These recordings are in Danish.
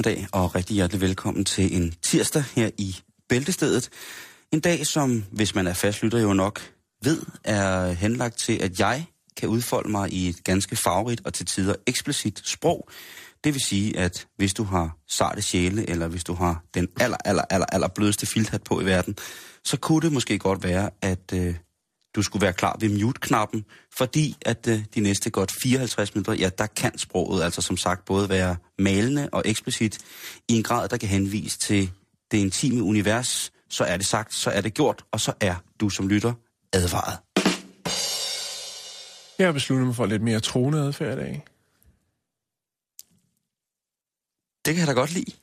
Eftermiddag og rigtig hjertelig velkommen til en tirsdag her i Bæltestedet. En dag, som hvis man er fastlytter jo nok ved, er henlagt til, at jeg kan udfolde mig i et ganske farverigt og til tider eksplicit sprog. Det vil sige, at hvis du har sarte sjæle, eller hvis du har den aller, aller, aller, aller blødeste filthat på i verden, så kunne det måske godt være, at øh, du skulle være klar ved mute-knappen, fordi at øh, de næste godt 54 minutter, ja, der kan sproget altså som sagt både være malende og eksplicit i en grad, der kan henvise til det intime univers. Så er det sagt, så er det gjort, og så er du som lytter advaret. Jeg har besluttet mig for lidt mere troende adfærd i dag. Det kan jeg da godt lide.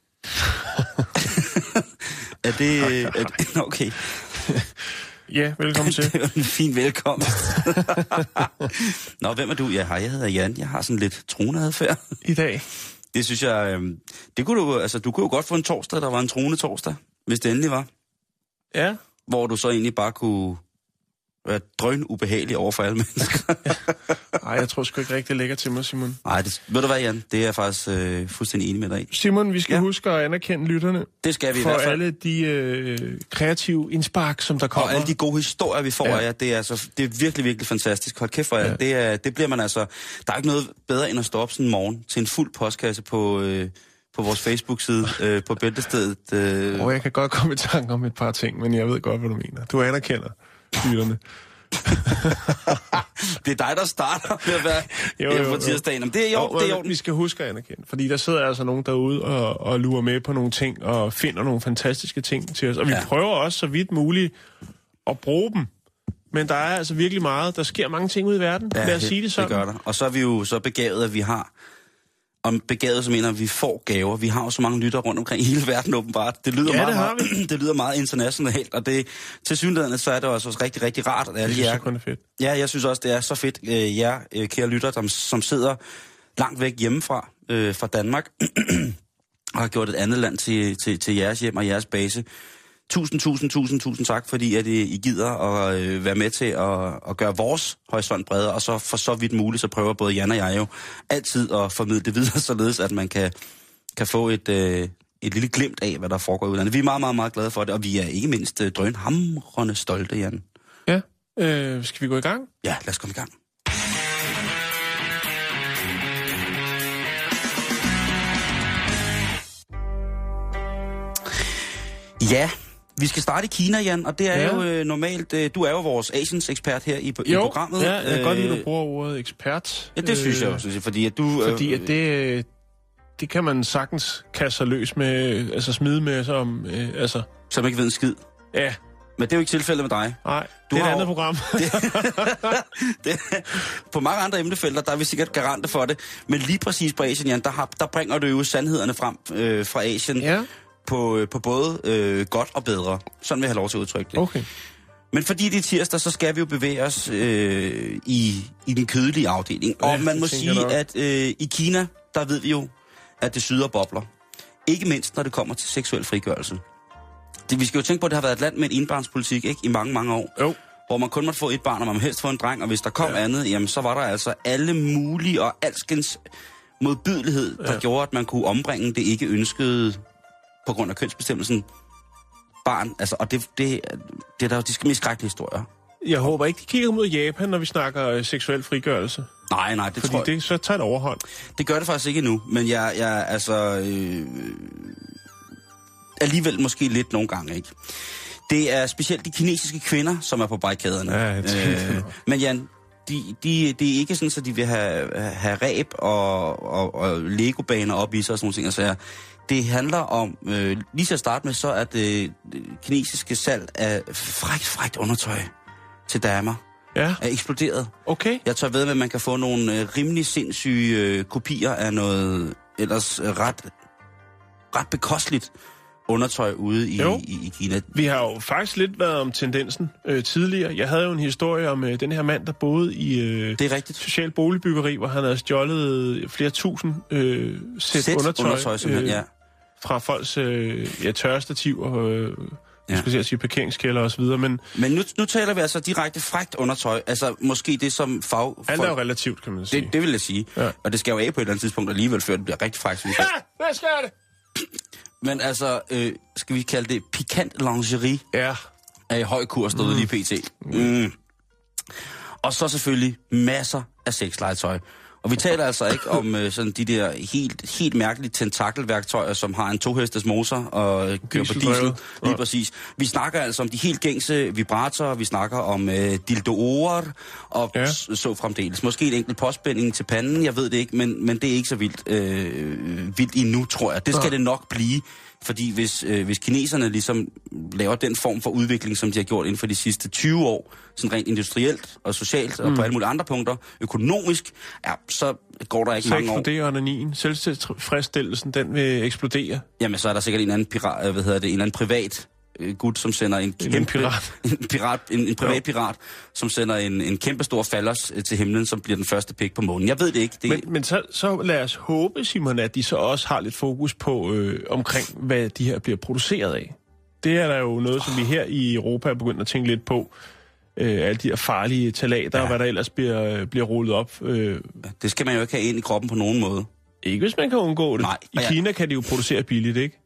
er det... Er det okay. Ja, velkommen til. Det var en fin velkomst. Nå, hvem er du? Ja, hej, jeg hedder Jan. Jeg har sådan lidt troende adfærd. I dag. Det synes jeg... Øh, det kunne du, altså, du kunne jo godt få en torsdag, der var en troende torsdag, hvis det endelig var. Ja. Hvor du så egentlig bare kunne være drøn ubehagelig over for alle mennesker. Nej, jeg tror sgu ikke rigtig, det ligger til mig, Simon. Nej, det, ved du hvad, Jan? Det er jeg faktisk øh, fuldstændig enig med dig i. Simon, vi skal Ja. ja. huske at anerkende lytterne Det skal vi i for hvert fald. alle de øh, kreative indspark, som der kommer. Og alle de gode historier, vi får Ja. af jer, det er, altså, det er virkelig, virkelig fantastisk. Hold kæft for jer. Ja. Det, er, det bliver man altså... Der er ikke noget bedre end at stå op sådan en morgen til en fuld postkasse på, øh, på vores Facebook-side, øh, på Bæltestedet. Øh, Og jeg kan godt komme i tanke om et par ting, men jeg ved godt, hvad du mener. Du anerkender lytterne. det er dig, der starter med at være Jo, jo, jo, på jo. tirsdagen. Jamen, det er jo, Og, det er jo. Vi skal huske at anerkende, fordi der sidder altså nogen derude og, og lurer med på nogle ting, og finder nogle fantastiske ting til os. Og vi Ja. ja. prøver også så vidt muligt at bruge dem. Men der er altså virkelig meget. Der sker mange ting ud i verden. Lad os sige det sådan. Det gør der. Og så er vi jo så begavet, at vi har... Og begavet, så mener vi får gaver. Vi har jo så mange lytter rundt omkring i hele verden, åbenbart. Det lyder, Ja, meget, det meget, det lyder meget internationalt, og det, til synligheden, så er det også rigtig, rigtig rart, at alle jer det kun er fedt. Ja, jeg synes også, det er så fedt, øh, jer, øh, kære lytter, som, som sidder langt væk hjemmefra, øh, fra Danmark, og har gjort et andet land til, til, til jeres hjem og jeres base. Tusind, tusind, tusind, tusind tak, fordi at I, I gider at øh, være med til at, at gøre vores horisont bredere, og så for så vidt muligt, så prøver både Jan og jeg jo altid at formidle det videre, således at man kan, kan få et, øh, et lille glimt af, hvad der foregår i udlandet. Vi er meget, meget, meget glade for det, og vi er ikke mindst øh, drønhamrende stolte, Jan. Ja. Øh, skal vi gå i gang? Ja, lad os komme i gang. Ja, vi skal starte i Kina, Jan, og det er Ja. jo øh, normalt... Øh, du er jo vores Asians ekspert her i, i programmet. ja, jeg kan godt lide, at Øh, du bruger ordet ekspert. Ja, det synes jeg også, fordi at du... øh, Fordi at det, det kan man sagtens kaste sig løs med, altså smide med, som, øh, altså, Som ikke ved en skid. ja, Men det er jo ikke tilfældet med dig. nej, Du det er et andet jo- program. det, på mange andre emnefelter, der er vi sikkert garante for det. Men lige præcis på Asien, Jan, der, har, der bringer du jo sandhederne frem øh, fra Asien ja, på, øh, på både øh, godt og bedre. Sådan vil jeg have lov til at udtrykke det. okay. Men fordi det er tirsdag, så skal vi jo bevæge os øh, i, i den kødelige afdeling. Ja, og man må sige, at øh, i Kina, der ved vi jo, at det syder bobler. Ikke mindst, når det kommer til seksuel frigørelse. Det, vi skal jo tænke på, at det har været et land med en indbarnspolitik ikke, i mange, mange år. Jo, Hvor man kun måtte få et barn, og man helst få en dreng. Og hvis der kom ja. andet, jamen, så var der altså alle mulige og alskens modbydelighed, der Ja. gjorde, at man kunne ombringe det ikke ønskede på grund af kønsbestemmelsen barn. Altså, og det, det, det er der jo de mest skrækkelige historier. jeg håber ikke, de kigger mod Japan, når vi snakker øh, seksuel frigørelse. Nej, nej, det Fordi tror jeg. det så tager et overhånd. Det gør det faktisk ikke endnu, men jeg, jeg altså... Øh, alligevel måske lidt nogle gange, ikke? Det er specielt de kinesiske kvinder, som er på barrikaderne. Ja, nok. men Jan, de, de, det er ikke sådan, at de vil have, have ræb og, og, og legobaner op i sig og sådan nogle ting. Altså, det handler om, øh, lige til at starte med, så er det kinesiske salg af frækt, frækt undertøj til damer Ja, er eksploderet. okay. Jeg tør ved, at man kan få nogle øh, rimelig sindssyge øh, kopier af noget ellers øh, ret, ret bekosteligt undertøj ude i, Jo. i, i Kina. Vi har jo faktisk lidt været om tendensen øh, tidligere. Jeg havde jo en historie om øh, den her mand, der boede i øh, Det er rigtigt. social boligbyggeri, hvor han havde stjålet flere tusind øh, sæt, Sæt undertøj, undertøj, simpelthen, ja. Fra folks øh, ja, tørrestativ og øh, Ja. skal jeg sige, parkeringskælder og så videre. Men Men nu, nu taler vi altså direkte frækt undertøj. Altså måske det som fag... alt er jo relativt, kan man sige. det, det vil jeg sige. Ja. Og det skal jo af på et eller andet tidspunkt alligevel, før det bliver rigtig frækt, synes jeg. Ja, hvad skal det? Men altså, øh, skal vi kalde det pikant lingerie Ja, er i høj kurs derude mm. lige pt. Mm. Og så selvfølgelig masser af sexlegetøj. Og vi taler altså ikke om øh, sådan de der helt, helt mærkelige tentakelværktøjer, som har en tohestes motor og øh, kører på diesel. Lige Ja. præcis. Vi snakker altså om de helt gængse vibratorer, vi snakker om øh, dildoer og ja. så fremdeles. Måske en enkelt påspænding til panden, jeg ved det ikke, men, men det er ikke så vildt, øh, vildt endnu, tror jeg. Det skal Ja. det nok blive. Fordi hvis, øh, hvis kineserne ligesom laver den form for udvikling, som de har gjort inden for de sidste 20 år, sådan rent industrielt og socialt og på alle mulige andre punkter, økonomisk, ja, så går der ikke så mange år. eksploderer onanien. Selvtilfredsstillelsen, den vil eksplodere. Jamen, så er der sikkert en anden pirat, øh, hvad hedder det, en anden privat øh, gut, som sender en En kæmpe... pirat. En, pirat, en, en privat pirat, som sender en, en kæmpe stor fallers øh, til himlen, som bliver den første pik på månen. Jeg ved det ikke. Det, Men, men så, så lad os håbe, Simon, at de så også har lidt fokus på øh, omkring, hvad de her bliver produceret af. Det er der jo noget, som vi her i Europa er begyndt at tænke lidt på. Øh, alle de her farlige talater, ja. og hvad der ellers bliver, øh, bliver rullet op. Øh, det skal man jo ikke have ind i kroppen på nogen måde. ikke hvis man kan undgå det. Nej, I og jeg- Kina kan de jo producere billigt, ikke?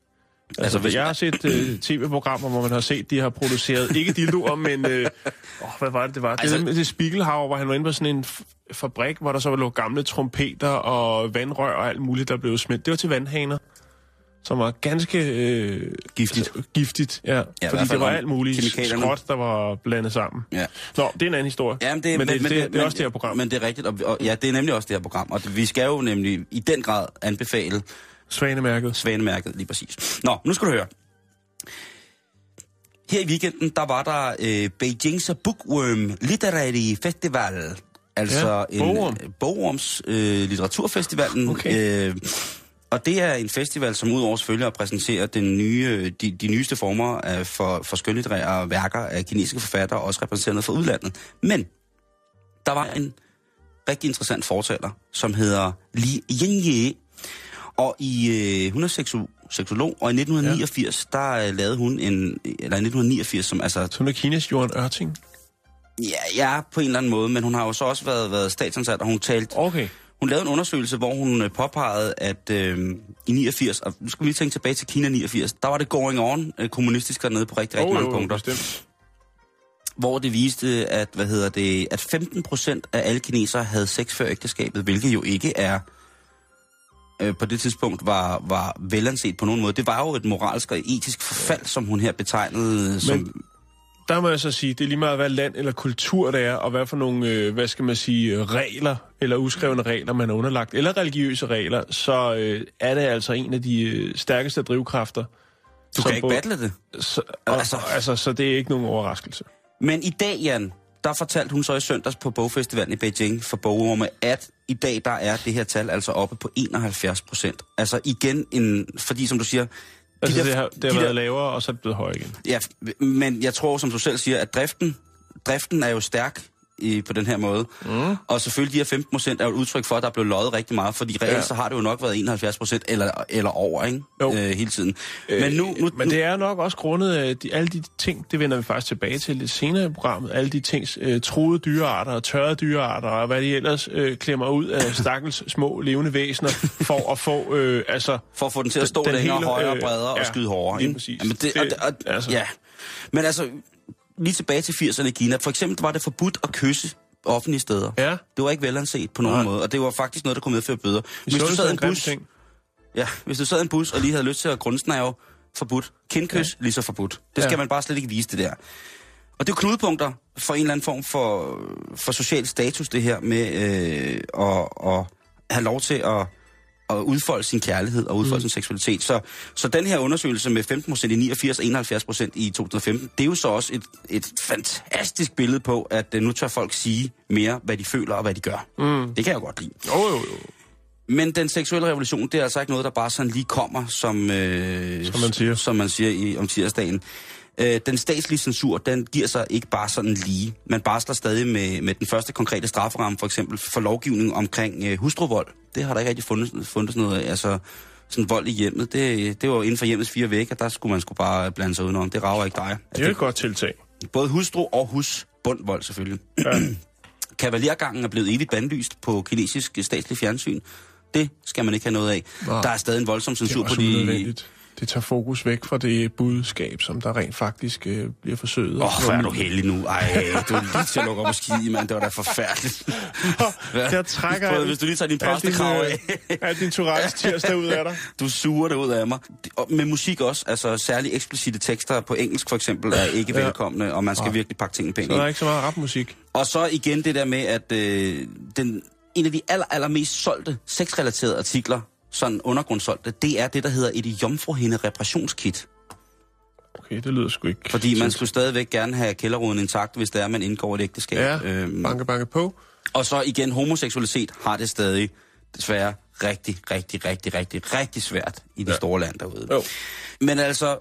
Altså, Altså, jeg har set øh, tv-programmer, hvor man har set, de har produceret, ikke dildoer, men... Øh, åh, hvad var det, det var? Altså- det, altså, det Spiegelhauer, hvor han var inde på sådan en fabrik, hvor der så lå gamle trompeter og vandrør og alt muligt, der blev smidt. Det var til vandhaner, som var ganske... Øh, Giftigt. Altså, giftigt, ja. ja fordi det var alt muligt skråt, der var blandet sammen. Ja. Nå, det er en anden historie. Jamen, det, men, det, det, det, det er også det her program. Men det er rigtigt, og, og ja, det er nemlig også det her program. Og vi skal jo nemlig i den grad anbefale Svanemærket. Svanemærket, lige præcis. Nå, nu skal du høre. Her i weekenden, der var der øh, Beijing's Bookworm Literary Festival. Altså Ja, en Bogorm. øh, Bogorms øh, litteraturfestivalen. Okay. Øh, og det er en festival, som udover selvfølgelig at præsentere den nye, øh, de, de nyeste former af, for, for skønlitterære værker af kinesiske forfattere, også repræsenteret fra udlandet. Men der var en rigtig interessant fortaler, som hedder Li Yingye. Og i, øh, hun er seksu, seksolog, og i 1989, ja. der øh, lavede hun en, eller i 1989, som altså, Så hun er Jorden Ørting. ja, ja, på en eller anden måde, men hun har jo så også været, været statsansat, og hun talte, Okay. hun lavede en undersøgelse, hvor hun øh, påpegede, at øh, i 89, og nu skal vi lige tænke tilbage til Kina 89, der var det going on øh, kommunistisk dernede på rigtig, rigtig Oh, mange jo, punkter. bestemt. hvor det viste, at, hvad hedder det, at 15 procent af alle kinesere havde sex før ægteskabet, hvilket jo ikke er øh, på det tidspunkt var, var velanset på nogen måde. Det var jo et moralsk og etisk forfald, som hun her betegnede som... Der må jeg så sige, det er lige meget, hvad land eller kultur det er, og hvad for nogle, øh, hvad skal man sige, øh, regler, eller uskrevne regler, man er underlagt, eller religiøse regler, så øh, er det altså en af de øh, stærkeste drivkræfter. du kan ikke både- battle det. Så, og, Altså- altså, altså, så det er ikke nogen overraskelse. Men i dag, Jan, der fortalte hun så i søndags på bogfestivalen i Beijing for bogorme, at i dag der er det her tal altså oppe på 71 procent. Altså igen, en, fordi som du siger... de Altså, der- det har, det har de været der- lavere, og så er det blevet højere igen. Ja, men jeg tror, som du selv siger, at driften, driften er jo stærk i, på den her måde. Mm. Og selvfølgelig de her 15 procent er jo et udtryk for, at der er blevet løjet rigtig meget, fordi reelt Ja. så har det jo nok været 71 procent eller, eller over, ikke? Jo. Øh, hele tiden. Men nu... nu Men det er nok også grundet af de, alle de ting, det vender vi faktisk tilbage til lidt senere i programmet, alle de tings, øh, troede dyrearter og tørrede dyrearter, og hvad de ellers øh, klemmer ud af stakkels små levende væsener, for at få, øh, altså... For at få den til at stå længere, hele, højere, øh, bredere og ja, skyde hårdere. ikke? Jamen det, Det- og, og, altså. Ja. Men altså, lige tilbage til 80'erne i Kina. For eksempel var det forbudt at kysse offentlige steder. Ja, Det var ikke velanset på nogen Nej. måde, og det var faktisk noget, der kunne medføre bøder. Hvis du sad i en bus, ting. ja, hvis du sad i en bus og lige havde lyst til at grundsnæve, forbudt. Kindkys, ja. lige så forbudt. Det skal Ja. man bare slet ikke vise det der. Og det er knudepunkter for en eller anden form for, for social status, det her med øh, at, at have lov til at, at udfolde sin kærlighed og udfolde mm. sin seksualitet. Så, så den her undersøgelse med 15% i 89 og 71% i 2015, det er jo så også et, et fantastisk billede på, at øh, nu tør folk sige mere, hvad de føler og hvad de gør. Mm. Det kan jeg godt lide. Jo, jo, jo. Men den seksuelle revolution, det er altså ikke noget, der bare sådan lige kommer, som, øh, Som man siger. som man siger i, om tirsdagen. Øh, den statslige censur, den giver sig ikke bare sådan lige. Man barsler stadig med, med den første konkrete strafferamme, for eksempel for lovgivning omkring øh, hustruvold. Det har der ikke rigtig fundet, fundet sådan noget af. Altså, sådan vold i hjemmet, det, det var inden for hjemmets fire vægge, der skulle man skulle bare blande sig udenom. Det rager ikke dig. Det er et godt tiltag. Både hustru og husbundvold selvfølgelig. Ja. Kavaliergangen er blevet evigt bandlyst på kinesisk statslig fjernsyn. Det skal man ikke have noget af. Nej. Der er stadig en voldsom censur på de... unødvendigt. Det tager fokus væk fra det budskab, som der rent faktisk øh, bliver forsøget. Åh, oh, hvor er du heldig nu. Ej, du er lige til at lukke op og skide, mand. Det var da forfærdeligt. Jeg trækker Prøv, hvis du lige tager din præstekrav øh, af. al din Tourettes tirsdag ud af dig. Du suger det ud af mig. Og med musik også. Altså særligt eksplicite tekster på engelsk for eksempel er ikke Ja. velkomne, og man skal virkelig pakke tingene pænt Så der er ikke så meget rapmusik. Og så igen det der med, at øh, den, en af de aller, allermest solgte sexrelaterede artikler, sådan undergrundssolgte, det er det, der hedder et jomfruhinde reparationskit. Okay, det lyder sgu ikke. Fordi man skulle stadigvæk gerne have kælderruden intakt, hvis det er, man indgår et ægteskab. Ja, Øhm, banke, banke på. Og så igen, homoseksualitet har det stadig desværre rigtig, rigtig, rigtig, rigtig, rigtig svært i det. Ja. store land derude. Jo. Men altså,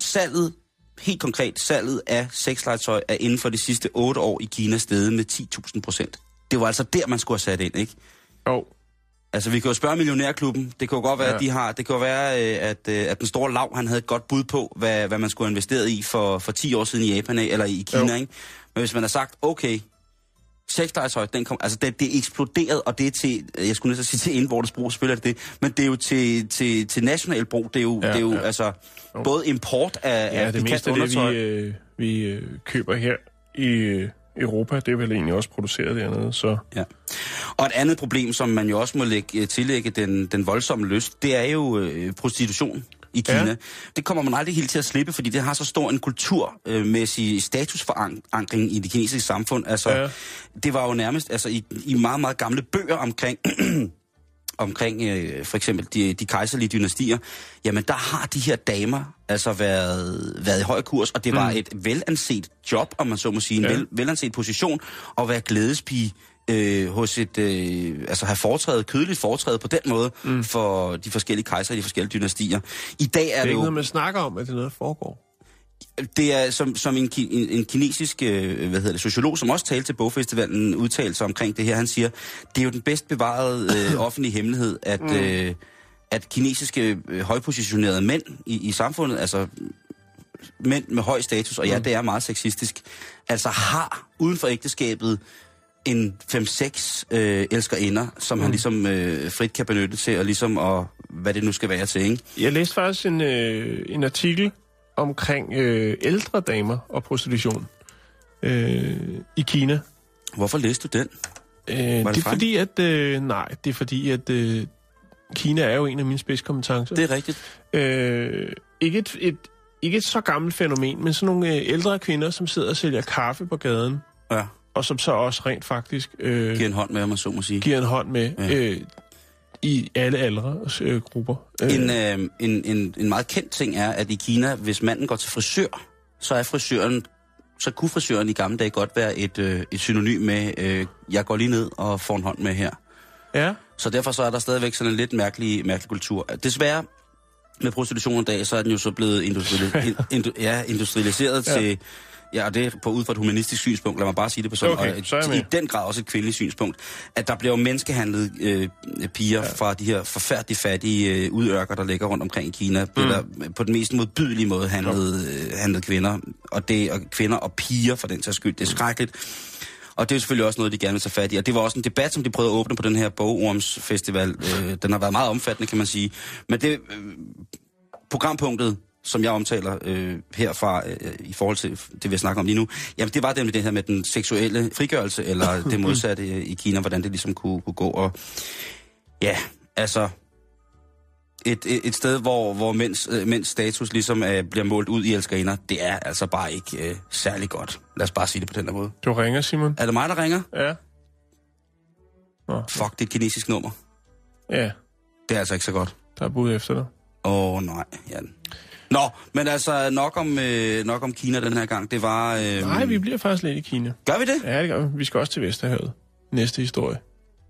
salget, helt konkret, salget af sexlegetøj er inden for de sidste 8 år i Kina steget med 10.000 procent. Det var altså der, man skulle have sat ind, ikke? Jo, Altså, vi kan jo spørge Millionærklubben. Det kan jo godt være, ja. At de har... Det kan jo være, øh, at, øh, at den store lav, han havde et godt bud på, hvad, hvad man skulle have investeret i for, for 10 år siden i Japan, eller i Kina, Jo. ikke? Men hvis man har sagt, okay, sexlegetøj, den kom, altså det, det er eksploderet, og det er til, jeg skulle næsten sige til indvortes brug, spiller det men det er jo til, til, til national brug, det er jo, ja, det er jo ja. altså både import af, ja, af det meste af det, vi, øh, vi øh, køber her i øh, Europa, det er vel egentlig også produceret dernede, så... Ja. Og et andet problem, som man jo også må lægge, øh, tillægge den, den voldsomme lyst, det er jo øh, prostitution i Kina. Ja. Det kommer man aldrig helt til at slippe, fordi det har så stor en kulturmæssig statusforankring i det kinesiske samfund. Altså. Ja. det var jo nærmest altså, i, i meget, meget gamle bøger omkring omkring øh, for eksempel de, de kejserlige dynastier, jamen der har de her damer altså været, været i høj kurs, og det var Mm. et velanset job, om man så må sige, en ja. Vel, velanset position, at være glædespige øh, hos et, øh, altså have foretrædet, kødeligt foretrædet på den måde, mm. for de forskellige kejser i de forskellige dynastier. I dag er Det er det, ikke jo, noget, man snakker om, at det er noget, der foregår. Det er som, som en, en, en kinesisk øh, hvad hedder det, sociolog, som også talte til bogfestivalen, udtalte sig omkring det her. Han siger, det er jo den bedst bevarede øh, offentlige hemmelighed, at, mm. øh, at kinesiske øh, højpositionerede mænd i, i samfundet, altså mænd med høj status, og ja, det er meget sexistisk, altså har uden for ægteskabet en 5-6 øh, elskerinder, som mm. han ligesom øh, frit kan benytte til, og ligesom at, hvad det nu skal være til, ikke? Jeg læste faktisk en, øh, en artikel omkring øh, ældre damer og prostitution øh, i Kina. Hvorfor læste du den? Øh, det er frem? fordi, at... Øh, nej, det er fordi, at øh, Kina er jo en af mine spidskompetencer. Det er rigtigt. Øh, ikke, et, et, ikke et så gammelt fænomen, men sådan nogle øh, ældre kvinder, som sidder og sælger kaffe på gaden, Ja, og som så også rent faktisk øh, giver en hånd med, om man så må sige. giver en hånd med Ja. øh, i alle aldre øh. Øh, En, øh, en, en, en meget kendt ting er, at i Kina, hvis manden går til frisør, så er frisøren, så kunne frisøren i gamle dage godt være et, øh, et synonym med, øh, jeg går lige ned og får en hånd med her. ja, Så derfor så er der stadigvæk sådan en lidt mærkelig, mærkelig kultur. Desværre, med prostitution i dag, så er den jo så blevet industriali- in, indu, ja, industrialiseret ja. til... Ja, og det er på, ud fra et humanistisk synspunkt, lad mig bare sige det på sådan, Okay, og så er i den grad også et kvindeligt synspunkt, at der bliver jo menneskehandlet øh, piger ja. fra de her forfærdeligt fattige øh, udørker, der ligger rundt omkring i Kina, bliver mm. der på den mest modbydelige måde handlet, øh, handlet kvinder, og det og kvinder og piger for den sags skyld. Det er skrækkeligt. Og det er jo selvfølgelig også noget, de gerne vil tage fat i. Og det var også en debat, som de prøvede at åbne på den her bogormsfestival. Øh, den har været meget omfattende, kan man sige. Men det øh, programpunktet, som jeg omtaler øh, herfra øh, i forhold til det, vi har snakket om lige nu, jamen det var nemlig det her med den seksuelle frigørelse, eller det modsatte øh, i Kina, hvordan det ligesom kunne, kunne gå. Og ja, altså, et, et, et sted, hvor, hvor mænds, øh, mænds status ligesom øh, bliver målt ud i elskerinder, det er altså bare ikke øh, særlig godt. Lad os bare sige det på den der måde. Du ringer, Simon. Er det mig, der ringer? Ja. Nå, Fuck, det er et kinesisk nummer. ja, Det er altså ikke så godt. der er bud efter dig. Åh, oh, nej, Jan. Nå, men altså nok om, øh, nok om Kina den her gang. Det var... Øh, Nej, vi bliver faktisk lidt i Kina. Gør vi det? Ja, det gør vi. Vi skal også til Vesterhavet. Næste historie.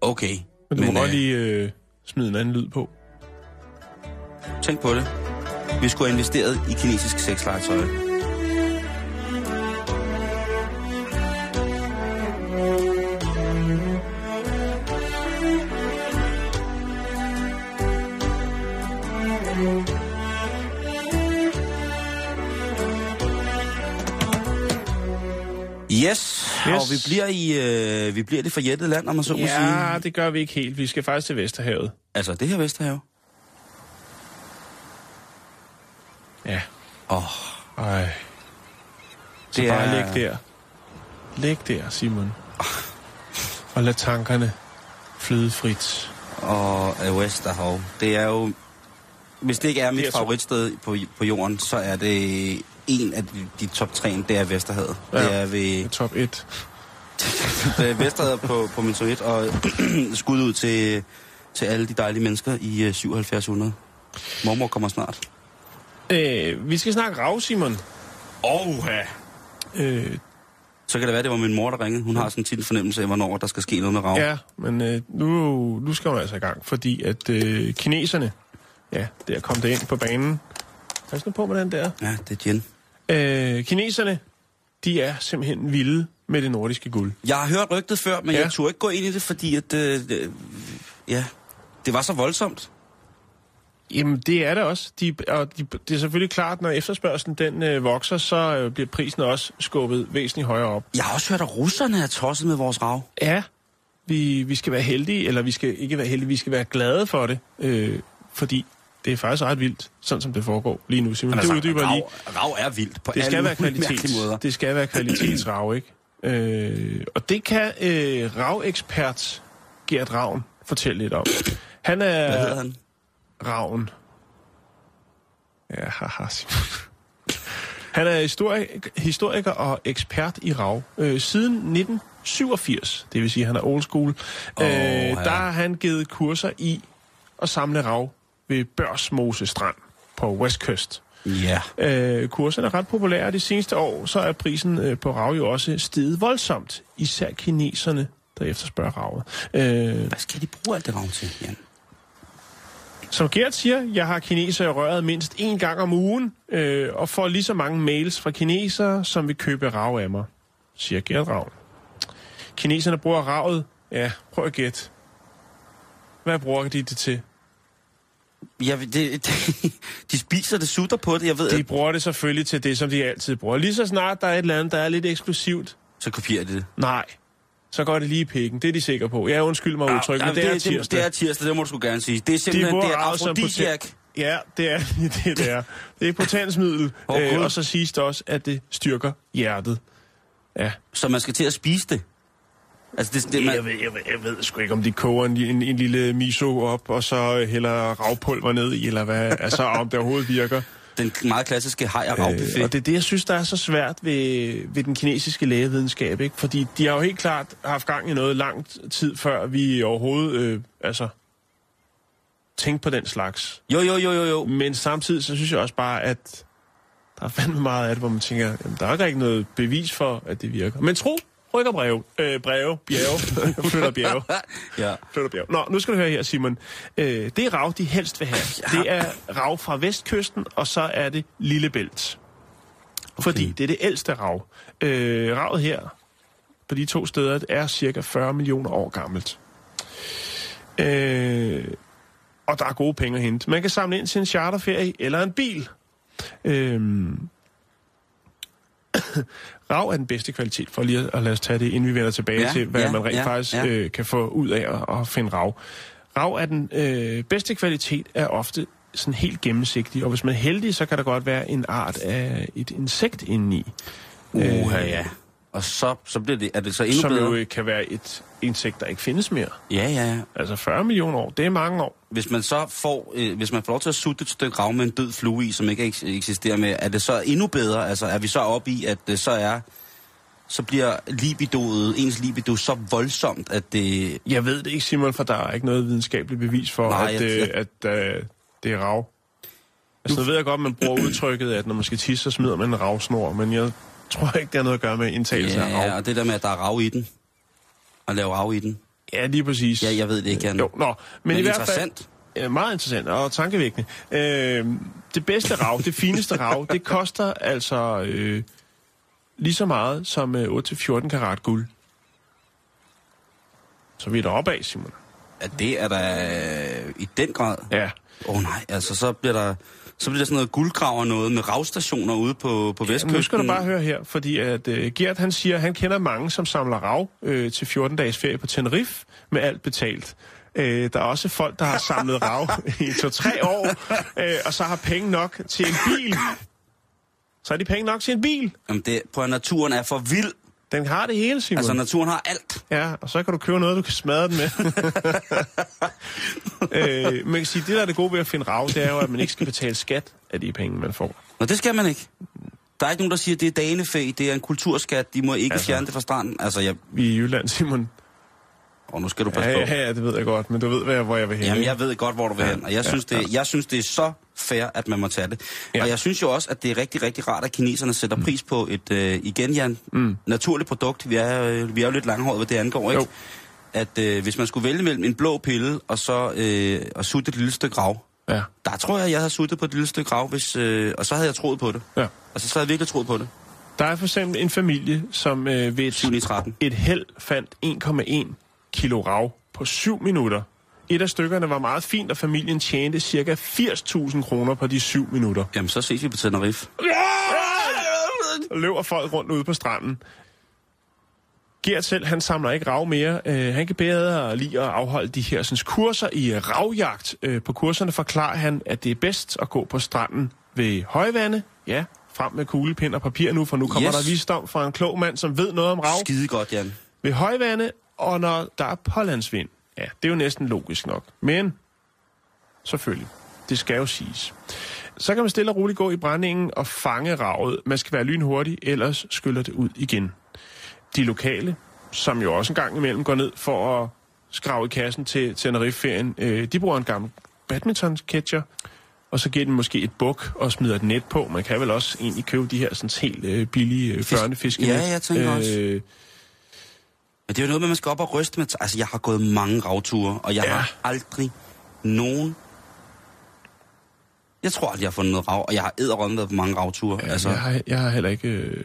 Okay. Men du må godt øh, lige øh, smide en anden lyd på. Tænk på det. Vi skulle have investeret i kinesisk sexlegetøj. Yes. Og vi bliver i øh, vi bliver det forjættede land, om man så må sige. Ja, det gør vi ikke helt. Vi skal faktisk til Vesterhavet. Altså, det her Vesterhav. Ja. Åh, Ej. Så Det bare er- læg der. Læg der, Simon. Og lad tankerne flyde frit. og øh, Vesterhav. Det er jo... Hvis det ikke er mit er favoritsted på, på jorden, så er det en af de, de top tre, det er Vesterhavet. Ja. Det er ved Top 1. det er Vesterhavet på, på min toilet, og skud ud til, til alle de dejlige mennesker i øh, 7700. Mormor kommer snart. Øh, vi skal snakke rav, Simon. Åh, Øh, Så kan det være, det var min mor, der ringede. Hun har sådan tit en fornemmelse af, hvornår der skal ske noget med rav. ja, men øh, nu, nu skal hun altså i gang, fordi at øh, kineserne, ja, det er kommet ind på banen. Pas nu på med den der. ja det er Jen. Øh, kineserne, de er simpelthen vilde med det nordiske guld. Jeg har hørt rygtet før, men Ja. jeg turde ikke gå ind i det, fordi at, øh, øh, ja, det var så voldsomt. Jamen, det er det også. De, og de, det er selvfølgelig klart, når efterspørgselen den øh, vokser, så øh, bliver prisen også skubbet væsentligt højere op. Jeg har også hørt, at russerne er tosset med vores rav. Ja, vi, vi skal være heldige, eller vi skal ikke være heldige, vi skal være glade for det, øh, fordi det er faktisk ret vildt, sådan som det foregår lige nu. Simon, det uddyber jeg lige. rav, rav er vildt på Det alle skal være mulige mærkelige kvalitets, måder. det skal være kvalitetsrav, ikke? Øh, og det kan øh, ravekspert Gert Ravn fortælle lidt om. Han er... Hvad hedder han? Ravn. Ja, haha. Han er historik- historiker og ekspert i rav. Øh, siden 1987, det vil sige, at han er old school, øh, ja. der har han givet kurser i at samle rav ved Børsmose Strand på Westkyst. Ja. Øh, kurserne er ret populære. De seneste år så er prisen øh, på rav jo også steget voldsomt. Især kineserne, der efterspørger ravet. Øh, Hvad skal de bruge alt det rav til, Jan? Som Gert siger, jeg har kineser i røret mindst én gang om ugen, øh, og får lige så mange mails fra kinesere, som vil købe rav af mig, siger Gert Ravn. Kineserne bruger ravet. Ja, prøv at gætte. Hvad bruger de det til? Ja, det, det, de spiser det, sutter på det, jeg ved, De at, bruger det selvfølgelig til det, som de altid bruger. Lige så snart der er et eller andet, der er lidt eksklusivt, så kopierer de det. nej, så går det lige i pikken. Det er de sikre på. Jeg undskyld mig udtryk, men Jamen, det er det, tirsdag. det er tirsdag, det må du sgu gerne sige. Det er De simpelthen, det bruger er afrodisiak. Ja, det er det, det er. Det er potensmiddel, Åh, øh, og så siges det også, at det styrker hjertet. Ja. Så man skal til at spise det. Altså, det, det, Jeg, man, ved, jeg, ved, jeg ved sgu ikke, om de koger en, en, en lille miso op, og så øh, hælder ravpulver ned i, eller hvad, altså om det overhovedet virker. den meget klassiske haj og ravbuffet. Øh, og det er det, jeg synes, der er så svært ved, ved den kinesiske lægevidenskab, ikke? Fordi de har jo helt klart haft gang i noget lang tid, før vi overhovedet, øh, altså, tænkte på den slags. Jo, jo, jo, jo, jo. Men samtidig, så synes jeg også bare, at der er fandme meget af det, hvor man tænker, jamen, der er ikke noget bevis for, at det virker. Men tro, rykker breve. Øh, breve, bjerge, flytter bjerge. ja. Flytter bjerge. Nå, nu skal du høre her, Simon. Øh, det er rav, de helst vil have. Det er rav fra vestkysten, og så er det Lillebælt. Okay. Fordi det er det ældste rav. Øh, ravet her, på de to steder, er cirka 40 millioner år gammelt. Øh, og der er gode penge at hente. Man kan samle ind til en charterferie eller en bil. Øhm, Rav er den bedste kvalitet, for lige at, at lade os tage det, inden vi vender tilbage Ja, til, hvad ja, man rent ja, faktisk ja. Øh, kan få ud af at, at finde rav. Rav er den øh, bedste kvalitet, er ofte sådan helt gennemsigtig, og hvis man er heldig, så kan der godt være en art af et insekt indeni. Uha, ja. Og så, så bliver det, er det så endnu som bedre? jo øh, kan være et insekt, der ikke findes mere. Ja, ja. Altså 40 millioner år, det er mange år. Hvis man så får, øh, hvis man får lov til at sutte et stykke rav med en død flue i, som ikke eks- eksisterer med, er det så endnu bedre? Altså er vi så oppe i, at det så er, så bliver libidoet, ens libido så voldsomt, at det... Jeg ved det ikke, Simon, for der er ikke noget videnskabeligt bevis for, Nej, at, jeg- øh, at øh, det er rav. Altså, nu ved jeg godt, man bruger udtrykket, at når man skal tisse, så smider man en ravsnor, men jeg tror ikke, det har noget at gøre med indtagelse af Ja, rav. ja, og det der med, at der er rav i den. At lave rav i den. Ja, lige præcis. Ja, jeg ved det ikke, Jan. Jo, nå, men, Men i hvert fald... Ja, meget interessant og tankevækkende. Øh, det bedste rav, det fineste rav, det koster altså øh, lige så meget som øh, 8-14 karat guld. Så vi er deroppe af, Simon. Ja, det er der øh, i den grad. Ja. Åh oh, nej, altså så bliver der... Så bliver der sådan noget guldgrav og noget med ravstationer ude på, på vestkysten. Nu skal du bare høre her, fordi at uh, Gert han siger, at han kender mange, som samler rav øh, til 14 dages ferie på Tenerife med alt betalt. Øh, der er også folk, der har samlet rav i to-tre år, øh, og så har penge nok til en bil. Så er de penge nok til en bil. Jamen det, på at naturen er for vild. Den har det hele, Simon. Altså naturen har alt. Ja, og så kan du købe noget, du kan smadre den med. øh, man kan sige, det der er det gode ved at finde rav, det er jo, at man ikke skal betale skat af de penge, man får. Og det skal man ikke. Der er ikke nogen, der siger, at det er danefæ, det er en kulturskat, de må ikke Altså. altså. fjerne det fra stranden. Altså, jeg, Vi er i Jylland, Simon. Og nu skal du passe Ja, på. ja, ja, det ved jeg godt, men du ved, hvor jeg vil hen. Jamen, jeg ved godt, hvor du vil Ja, hen, og jeg ja, synes, det, ja. jeg synes, det er så fair, at man må tage det. Ja. Og jeg synes jo også, at det er rigtig, rigtig rart, at kineserne sætter pris på et, øh, igen, Jan, Mm. naturligt produkt. Vi er, øh, vi er jo lidt langhåret, hvad det angår, ikke? Jo. At øh, hvis man skulle vælge mellem en blå pille og så øh, og sutte et lille stykke rav, Ja, der tror jeg, jeg havde suttet på et lille stykke rav, hvis, øh, og så havde jeg troet på det. ja. Altså, så havde jeg virkelig troet på det. Der er for eksempel en familie, som øh, ved 7 i et, 13. et held fandt 1,1 kilo rav på 7 minutter. Et af stykkerne var meget fint, og familien tjente ca. 80.000 kroner på de 7 minutter. Jamen, så ses vi på Tenerife. Og løber folk rundt ude på stranden. Gert selv, han samler ikke rav mere. Øh, han kan bedre lide at afholde de her sådan, kurser i øh, ravjagt. Øh, på kurserne forklarer han, at det er bedst at gå på stranden ved højvande. Ja, frem med kuglepind og papir nu, for nu kommer Yes. der visdom fra en klog mand, som ved noget om rav. Skide godt, Jan. Ved højvande, og når der er pålandsvind. Ja, det er jo næsten logisk nok. Men, selvfølgelig, det skal jo siges. Så kan man stille og roligt gå i brændingen og fange ravet. Man skal være lynhurtig, ellers skyller det ud igen. De lokale, som jo også en gang imellem går ned for at skrave i kassen til Tenerife-ferien, øh, de bruger en gammel badminton-catcher, og så giver den måske et buk og smider et net på. Man kan vel også egentlig købe de her sådan helt øh, billige øh, børnefiskenet. Ja, jeg tænker også. Men det er jo noget med, at man skal op og ryste med... Altså, jeg har gået mange ravture, og jeg Ja. har aldrig nogen... Jeg tror aldrig, jeg har fundet noget rav, og jeg har æderrømme været på mange ravture. Ja, altså, jeg, har, jeg har heller ikke øh,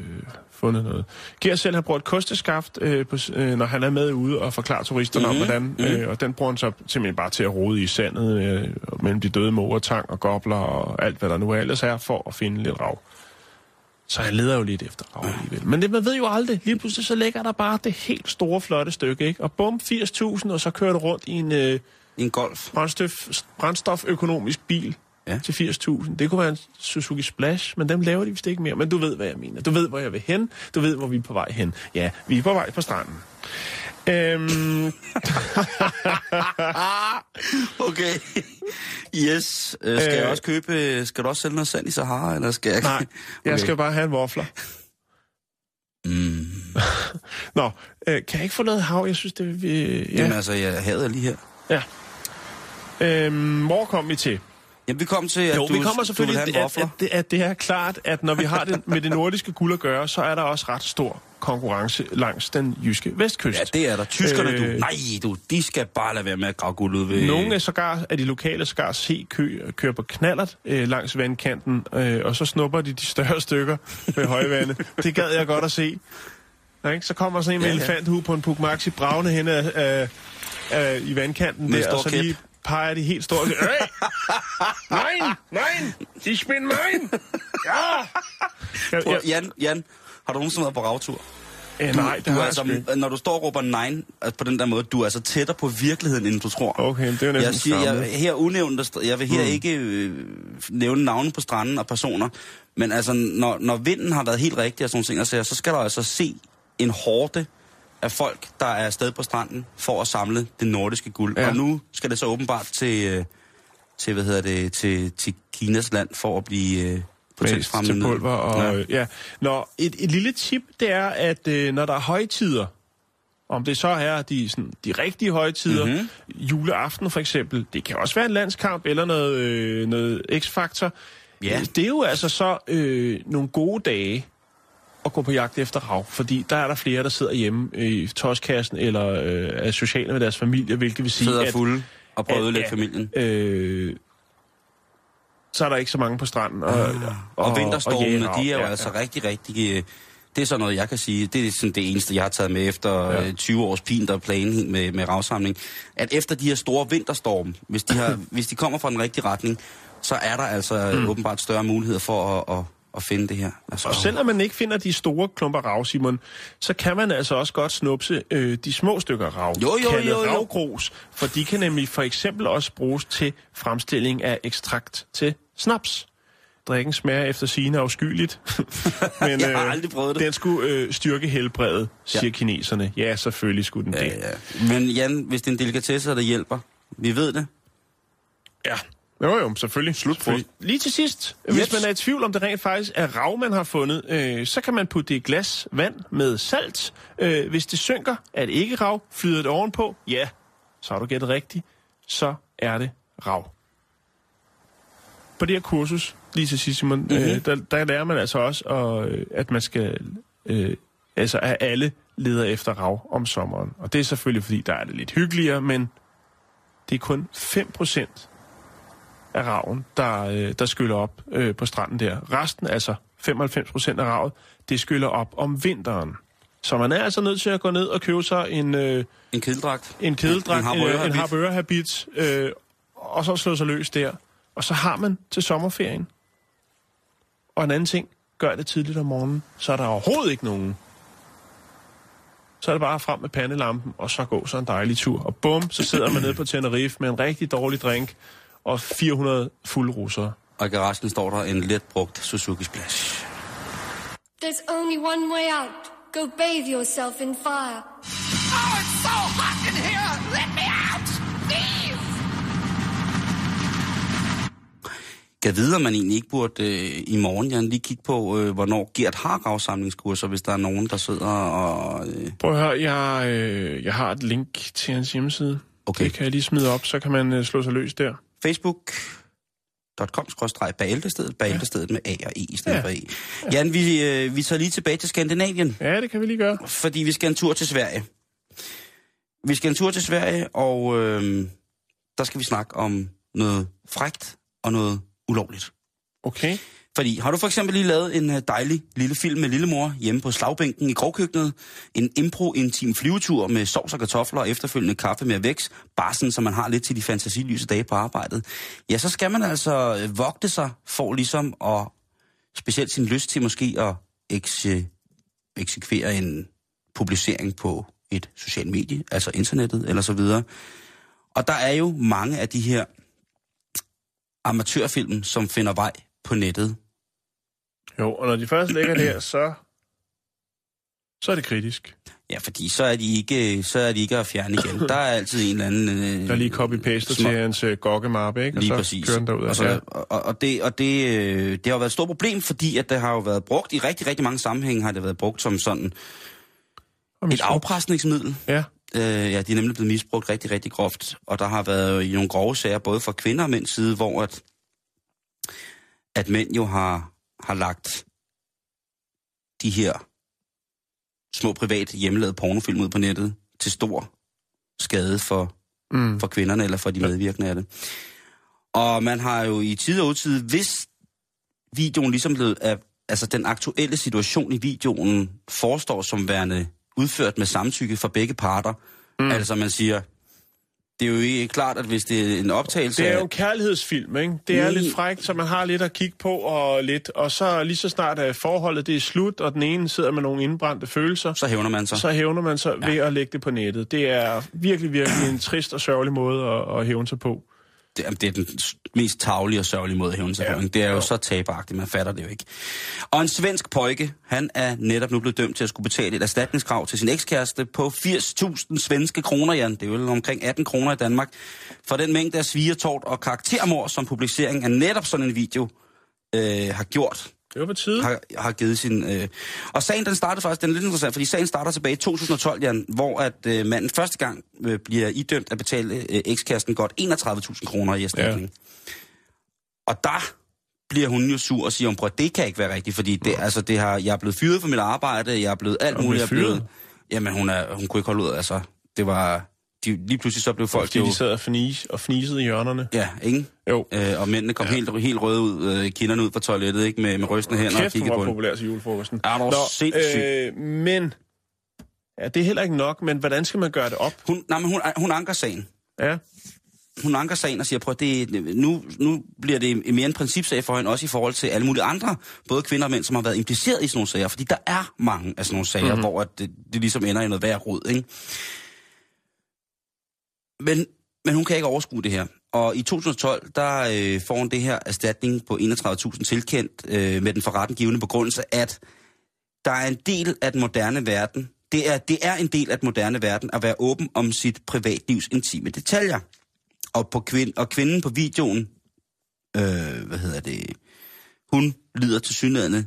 fundet noget. Gear selv har brugt kosteskaft, øh, på, øh, når han er med ude og forklarer turisterne mm-hmm. om, Mhm, hvordan... Øh, og den bruger han så simpelthen bare til at rode i sandet øh, mellem de døde måger, tang og gobler og alt, hvad der nu ellers er, for at finde lidt rav. Så han leder jo lidt efter rav alligevel. Men det, man ved jo aldrig. Lige pludselig så ligger der bare det helt store, flotte stykke, ikke? Og bum, 80.000, og så kører du rundt i en øh, en golf. brændstof, brændstoføkonomisk bil Ja. til 80.000. Det kunne være en Suzuki Splash, men dem laver de vist ikke mere. Men du ved, hvad jeg mener. Du ved, hvor jeg vil hen. Du ved, hvor vi er på vej hen. Ja, vi er på vej på stranden. Øhm, Okay. Yes. Øh, skal Øh. jeg også købe... Skal du også sælge noget sand i Sahara, eller skal jeg... nej, jeg skal bare have en waffler. Mm. Nå, øh, kan jeg ikke få noget hav? Jeg synes, det vil... Ja. Ja. Jamen altså, jeg havde jeg lige her. ja. Øhm, hvor kom vi til? Jamen, vi kom til, at Jo, du, vi kommer du vil selvfølgelig, have en at, at, det, at det er klart, at når vi har det med det nordiske guld at gøre, så er der også ret stor konkurrence langs den jyske vestkyst. Ja, det er der. Tyskerne, Øh. du. Nej, du. De skal bare lade være med at grave guld ud ved... Nogle af sågar af de lokale sågar se kø, kører på knallert øh, langs vandkanten, øh, og så snupper de de større stykker ved højvande. det gad jeg godt at se. Ja, ikke? Så kommer sådan en med Ja, ja, elefanthue på en Puk Maxi bravende hen af, af, i vandkanten der, og så lige peger de helt store. Hey! Nej, nej, de spin mine! Ja! Jeg, jeg, Jan, Jan, har du nogensinde været på ravtur? øh, nej, det du har er jeg altså, Når du står og råber nej altså på den der måde, du er altså tættere på virkeligheden, end du tror. Okay, det er jo næsten Jeg siger, jeg, her unævnt, jeg vil her mm. ikke øh, nævne navne på stranden og personer, men altså, når, når vinden har været helt rigtig og sådan ting, så, så skal der altså se en hårde af folk, der er afsted på stranden for at samle det nordiske guld. Ja. Og nu skal det så åbenbart til, øh, til, hvad hedder det, til, til Kinas land for at blive øh. Til pulver. Og, Ja. ja. ja. Nå, et, et lille tip, det er, at øh, når der er højtider, om det så er de, sådan, de rigtige højtider, Mhm. mm-hmm. juleaften for eksempel, det kan også være en landskamp eller noget, øh, noget x-faktor. Ja. Det er jo altså så øh, nogle gode dage at gå på jagt efter rav, fordi der er der flere, der sidder hjemme i toskassen eller øh, er sociale med deres familie, hvilket vil sige, Sidder at fulde og prøver at ødelægge familien. øh, så er der ikke så mange på stranden. Og, Og, og jage vinterstormene, rav. de er jo Ja, altså ja. rigtig, rigtig... øh, Det er sådan noget, jeg kan sige. Det er sådan det eneste, jeg har taget med efter Ja. ja. 20 års pin, der planning med, med ravsamling. At efter de her store vinterstorme, hvis de, har, hvis de kommer fra den rigtige retning, så er der altså mm. åbenbart større muligheder for at, at, at finde det her. Altså, Og selvom man ikke finder de store klumper rav, Simon, så kan man altså også godt snupse øh, de små stykker rav, Jo, jo, kaldet jo, jo. ravgrus, for de kan nemlig for eksempel også bruges til fremstilling af ekstrakt til snaps. Drikken smager efter sine afskyeligt, men Jeg har aldrig prøvet det. den skulle øh, styrke helbredet, siger Ja. kineserne. Ja, selvfølgelig skulle den Ja, det. ja. Men Jan, hvis det er en delikatesse, der hjælper, vi ved det. Ja. Jo, jo, selvfølgelig. Slut Lige til sidst, yes. hvis man er i tvivl om det rent faktisk er rav, man har fundet, øh, så kan man putte det i glas vand med salt. Øh, hvis det synker, er det ikke rav. Flyder det ovenpå, ja, så har du gættet rigtigt. Så er det rav. På det her kursus, lige til sidst, Simon, mm-hmm. øh, der, der lærer man altså også, at, øh, at man skal... Øh, altså, at alle leder efter rav om sommeren. Og det er selvfølgelig, fordi der er det lidt hyggeligere, men det er kun 5% af raven, der, øh, der skyller op øh, på stranden der. Resten, altså 95 procent af ravet, det skyller op om vinteren. Så man er altså nødt til at gå ned og købe sig en, øh, En kedeldragt. en kedeldragt, En en, øh, en harbørehabit, øh, og så slå sig løs der. Og så har man til sommerferien. Og en anden ting, gør det tidligt om morgenen, så er der overhovedet ikke nogen. Så er det bare frem med pandelampen, og så gå så en dejlig tur. Og bum, så sidder man nede på Tenerife med en rigtig dårlig drink, og 400 fulde russere. Og i garagen står der en let brugt Suzuki Splash. There's only one way out. Go bathe yourself in fire. Oh, it's so hot in here! Let me out! Please! Kan vide, om man egentlig ikke burde øh, i morgen, Jan, lige kigge på, øh, hvornår Gert har gravsamlingskurser, hvis der er nogen, der sidder og... Øh, Prøv at høre, jeg, øh, jeg har et link til hans hjemmeside. Okay. Det kan jeg lige smide op, så kan man øh, slå sig løs der. facebook.com bæltestedet, bæltestedet med A og E i stedet Ja. for E. Jan, vi, øh, vi tager lige tilbage til Skandinavien, Ja, det kan vi lige gøre. fordi vi skal en tur til Sverige. Vi skal en tur til Sverige, og øh, der skal vi snakke om noget frægt og noget ulovligt. Okay. Fordi har du for eksempel lige lavet en øh, dejlig lille film med lillemor hjemme på slagbænken i grovkøkkenet, en impro-intim flyvetur med sovs og kartofler og efterfølgende kaffe med vækst, bare sådan, så man har lidt til de fantasiløse dage på arbejdet, ja, så skal man altså øh, vogte sig for ligesom at, specielt sin lyst til måske at ekse- eksekvere en publicering på et socialt medie, altså internettet eller så videre. Og der er jo mange af de her amatørfilm, som finder vej på nettet. Jo, og når de først ligger der, så, så er det kritisk. Ja, fordi så er de ikke, så er de ikke at fjerne igen. Der er altid en eller anden... Øh, Der er lige copy-paster til hans øh, gokkemappe, ikke? Og Lige så præcis. kører den derud. og, så, ja. og, og, det, og det, øh, det har jo været et stort problem, fordi at det har jo været brugt i rigtig, rigtig mange sammenhænge, har det været brugt som sådan et afpresningsmiddel. Ja, Øh, ja, de er nemlig blevet misbrugt rigtig, rigtig groft. Og der har været i nogle grove sager, både fra kvinder og mænds side, hvor at, at mænd jo har, har lagt de her små privat hjemmelavede pornofilm ud på nettet til stor skade for, mm. for kvinderne eller for de medvirkende af det. Og man har jo i tid og utid, hvis videoen ligesom blev, altså den aktuelle situation i videoen forestår som værende udført med samtykke fra begge parter. Mm. Altså man siger, det er jo ikke klart, at hvis det er en optagelse Det er jo en kærlighedsfilm, ikke? Det er Mm. lidt frækt, så man har lidt at kigge på, og lidt, og så lige så snart er forholdet det er slut, og den ene sidder med nogle indbrændte følelser, så hævner man sig. så hævner man sig ja. ved at lægge det på nettet. Det er virkelig, virkelig en trist og sørgelig måde at, at hævne sig på. Det, jamen, det er den mest tavlige og sørgelige måde at hævne sig Ja. Det er jo, Jo. så taberagtigt, man fatter det jo ikke. Og en svensk pojke, han er netop nu blevet dømt til at skulle betale et erstatningskrav til sin ekskæreste på 80.000 svenske kroner, Jan. Det er jo omkring 18 kroner i Danmark. For den mængde af svigertort og karaktermord, som publicering af netop sådan en video øh, har gjort Det var på tide. har, har givet sin... Øh... Og sagen den startede faktisk, den er lidt interessant, fordi sagen starter tilbage i 2012, Jan, hvor at øh, manden første gang øh, bliver idømt at betale øh, ekskæresten godt 31.000 kroner i erstatning. Ja. Og der bliver hun jo sur og siger, at det kan ikke være rigtigt, fordi det, altså, det har, jeg er blevet fyret for mit arbejde, jeg er blevet alt muligt. Jeg er blevet, jamen, hun, er, hun kunne ikke holde ud, altså. Det var... De, lige pludselig så blev folk Fordi jo... de sad og, fnis, og fnisede i hjørnerne. Ja, ikke? Jo. Øh, og mændene kom ja. helt, helt røde ud, øh, kinderne ud fra toilettet, ikke? Med, med rystende hænder og Kæft, hun kiggede på hende. populær til julefrokosten. Er du sindssyg? øh, men... Ja, det er heller ikke nok, men hvordan skal man gøre det op? Hun, nej, men hun, hun anker sagen. Ja. hun anker sagen og siger, prøv det, nu, nu bliver det mere en principsag for hende, også i forhold til alle mulige andre, både kvinder og mænd, som har været impliceret i sådan nogle sager. Fordi der er mange af sådan nogle sager, mm-hmm. hvor at det, det ligesom ender i noget værd rod, ikke? Men, men hun kan ikke overskue det her. Og i 2012, der øh, får hun det her erstatning på 31.000 tilkendt øh, med den forrettengivende begrundelse, at der er en del af den moderne verden, det er, det er en del af den moderne verden at være åben om sit privatlivs intime detaljer. Og, på kvind, og kvinden på videoen, øh, hvad hedder det, hun lider til synlædende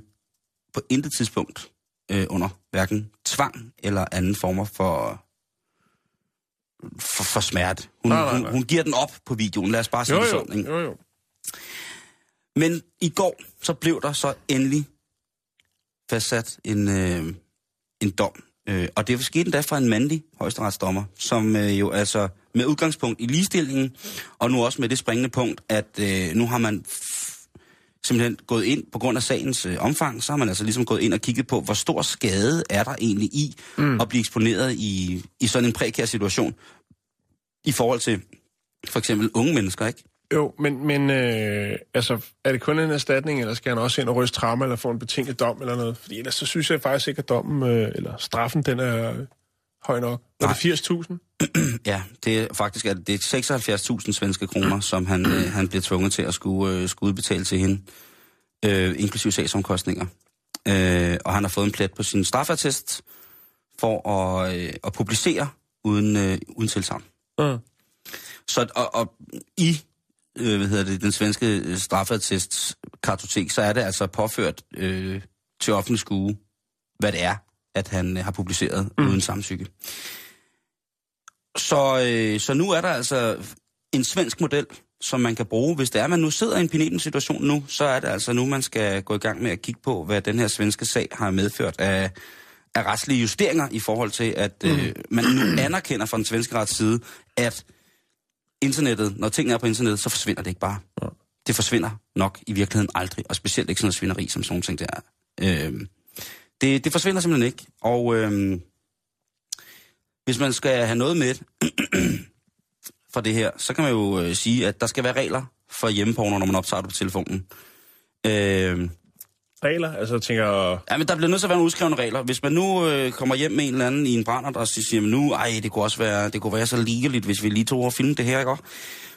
på intet tidspunkt øh, under hverken tvang eller anden former for, for, for smerte. Hun, Nej, nej, nej. Hun, hun giver den op på videoen, lad os bare sige Jo, det sådan. Ikke? jo, jo. Men i går, så blev der så endelig fastsat en, øh, en dom. Øh, og det skete endda fra en mandlig højesteretsdommer, som øh, jo altså med udgangspunkt i ligestillingen, og nu også med det springende punkt, at øh, nu har man simpelthen gået ind, på grund af sagens øh, omfang, så har man altså ligesom gået ind og kigget på, hvor stor skade er der egentlig i mm. at blive eksponeret i, i sådan en prekær situation, i forhold til for eksempel unge mennesker, ikke? Jo, men, men øh, altså, er det kun en erstatning, eller skal han også ind og ryste tramme, eller få en betinget dom, eller noget? Fordi ellers så synes jeg faktisk ikke, at dommen, øh, eller straffen, den er høj nok. Var Nej. det 80.000? Ja, det er faktisk at det er 76.000 svenske kroner, som han, øh, han bliver tvunget til at skulle, øh, skulle udbetale til hende, øh, inklusive sagsomkostninger. Øh, og han har fået en plet på sin straffatest for at, øh, at publicere uden, øh, uden tilsavn. Uh. Så og, og i øh, hvad hedder det, den svenske straffatest kartotek, så er det altså påført øh, til offentlig skue, hvad det er, at han øh, har publiceret mm. uden samtykke. Så, øh, så nu er der altså en svensk model, som man kan bruge. Hvis det er, man nu sidder i en penibel situation nu, så er det altså nu, man skal gå i gang med at kigge på, hvad den her svenske sag har medført af, af retslige justeringer i forhold til, at øh, man nu anerkender fra den svenske rets side, at internettet, når tingene er på internettet, så forsvinder det ikke bare. Ja. Det forsvinder nok i virkeligheden aldrig, og specielt ikke sådan noget svineri, som sådan nogle ting der. Øh, det, det forsvinder simpelthen ikke, og øh, hvis man skal have noget med fra det her, så kan man jo øh, sige, at der skal være regler for hjemmeporno, når man optager det på telefonen. Øh, Regler? Altså, jeg tænker... Ja, men der bliver nødt til at være nogle udskrevne regler. Hvis man nu øh, kommer hjem med en eller anden i en brændert, og så siger man nu, ej, det kunne også være, det kunne være så ligeligt, hvis vi lige tog og filme det her, ikke?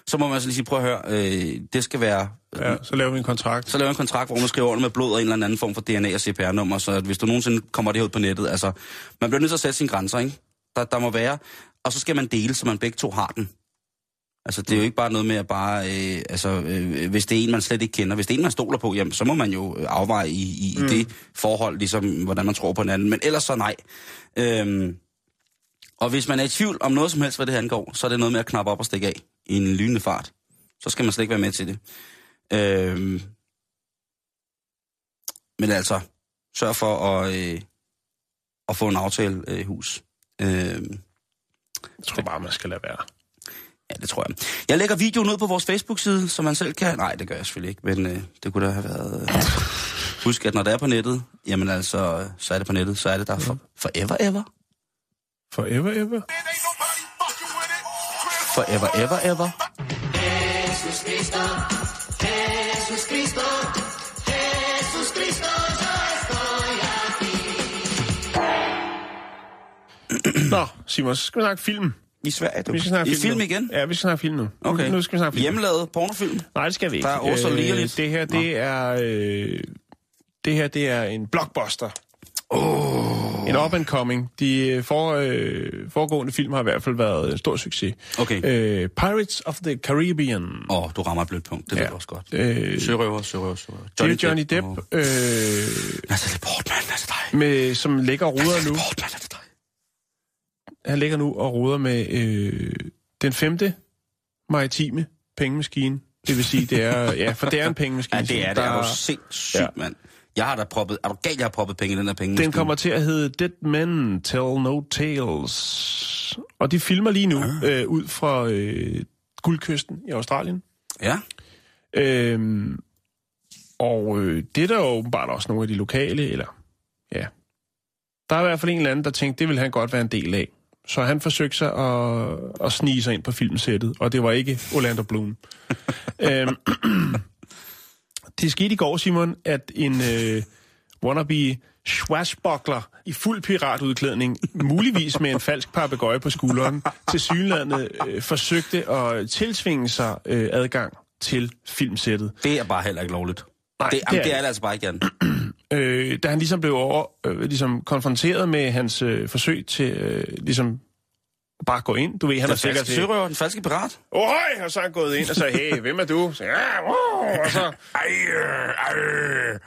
Så må man altså lige sige, prøv at høre, øh, det skal være... Ja, så laver vi en kontrakt. Så laver en kontrakt, hvor man skriver under med blod og en eller anden form for DNA og CPR-nummer, så at hvis du nogensinde kommer det her ud på nettet, altså, man bliver nødt til at sætte sine grænser, ikke? Der, der må være, og så skal man dele, så man begge to har den. Altså, det er jo ikke bare noget med at bare, øh, altså, øh, hvis det er en, man slet ikke kender, hvis det er en, man stoler på, jamen, så må man jo øh, afveje i, i, mm. i det forhold, ligesom, hvordan man tror på hinanden. Men ellers så nej. Øhm, og hvis man er i tvivl om noget som helst, hvad det her angår, så er det noget med at knappe op og stikke af i en lynende fart. Så skal man slet ikke være med til det. Øhm, men altså, sørg for at, øh, at få en aftale øh, i hus. Øhm, Jeg tror bare, man skal lade være. Ja, det tror jeg. Jeg lægger videoen ud på vores Facebook-side, så man selv kan... Nej, det gør jeg selvfølgelig ikke, men øh, det kunne da have været... Øh... Husk, at når det er på nettet, jamen altså, så er det på nettet, så er det der for, forever ever. Forever, ever. Forever ever ever. Nå, Simon, så skal vi snakke film. I Sverige, du. Vi skal snakke I film, film nu. igen? Ja, vi skal snakke film nu. Okay. Nu skal vi snakke film. Hjemmelavet pornofilm? Nej, det skal vi ikke. Der er også ligeligt. det her, det er... Øh, det her, det er en blockbuster. Oh. En up-and-coming. De øh, for, øh, foregående film har i hvert fald været en stor succes. Okay. Øh, Pirates of the Caribbean. Åh, oh, du rammer et blødt punkt. Det ja. Ved jeg også godt. Øh, Sørøver, sørøver, sørøver. det er Johnny Depp, og- øh, Natalie Portman, er det dig? med, som ligger og ruder Natalie nu. Portman, er det dig? Han ligger nu og ruder med øh, den femte maritime pengemaskine. Det vil sige, det er... Ja, for det er en pengemaskine. Ja, det er det. der- Er du sindssygt, Ja. mand. Jeg har da proppet... Er du galt, jeg har proppet penge i den her penge? Den kommer til at hedde Dead Men Tell No Tales. Og de filmer lige nu Ah. øh, ud fra øh, guldkysten i Australien. Ja. Øhm, og øh, det er der jo åbenbart også nogle af de lokale, eller ja. Der er i hvert fald en eller anden, der tænkte, det vil han godt være en del af. Så han forsøgte sig at, at snige sig ind på filmsættet, og det var ikke Orlando Bloom. øhm, det skete i går, Simon, at en øh, wannabe swashbuckler i fuld piratudklædning, muligvis med en falsk papegøje på skulderen, til synlandet øh, forsøgte at tilsvinge sig øh, adgang til filmsættet. Det er bare heller ikke lovligt. Nej, det, det er det er det altså bare ikke, Jan. Øh, da han ligesom blev over, øh, ligesom konfronteret med hans øh, forsøg til øh, ligesom bare gå ind. Du ved, han er Den sikkert falske til... sørøver, den falske pirat. Ohøj! Og så er han gået ind og sagde, hey, hvem er du? Så, ja, wow, og så...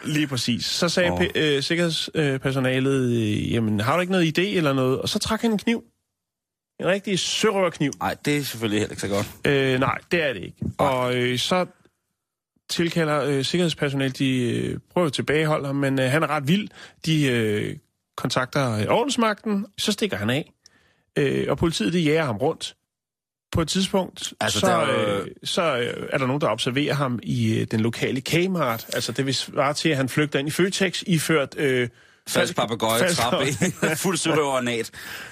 Lige præcis. Så sagde oh. øh, sikkerhedspersonalet, øh, jamen, har du ikke noget idé eller noget? Og så trak han en kniv. En rigtig sørøverkniv. Nej, det er selvfølgelig heller ikke så godt. Øh, nej, det er det ikke. Og øh, så tilkalder øh, sikkerhedspersonalet, de øh, prøver at tilbageholde ham, men øh, han er ret vild. De øh, kontakter øh, ordensmagten, så stikker han af. Øh, og politiet, de jager ham rundt. På et tidspunkt, Altså, så, der er øh, så øh, er der nogen, der observerer ham i øh, den lokale Kmart. Altså, det vil svare til, at han flygter ind i Føtex, iført... Øh, Falsk papegøje, trappe, fuld sørøver og nat.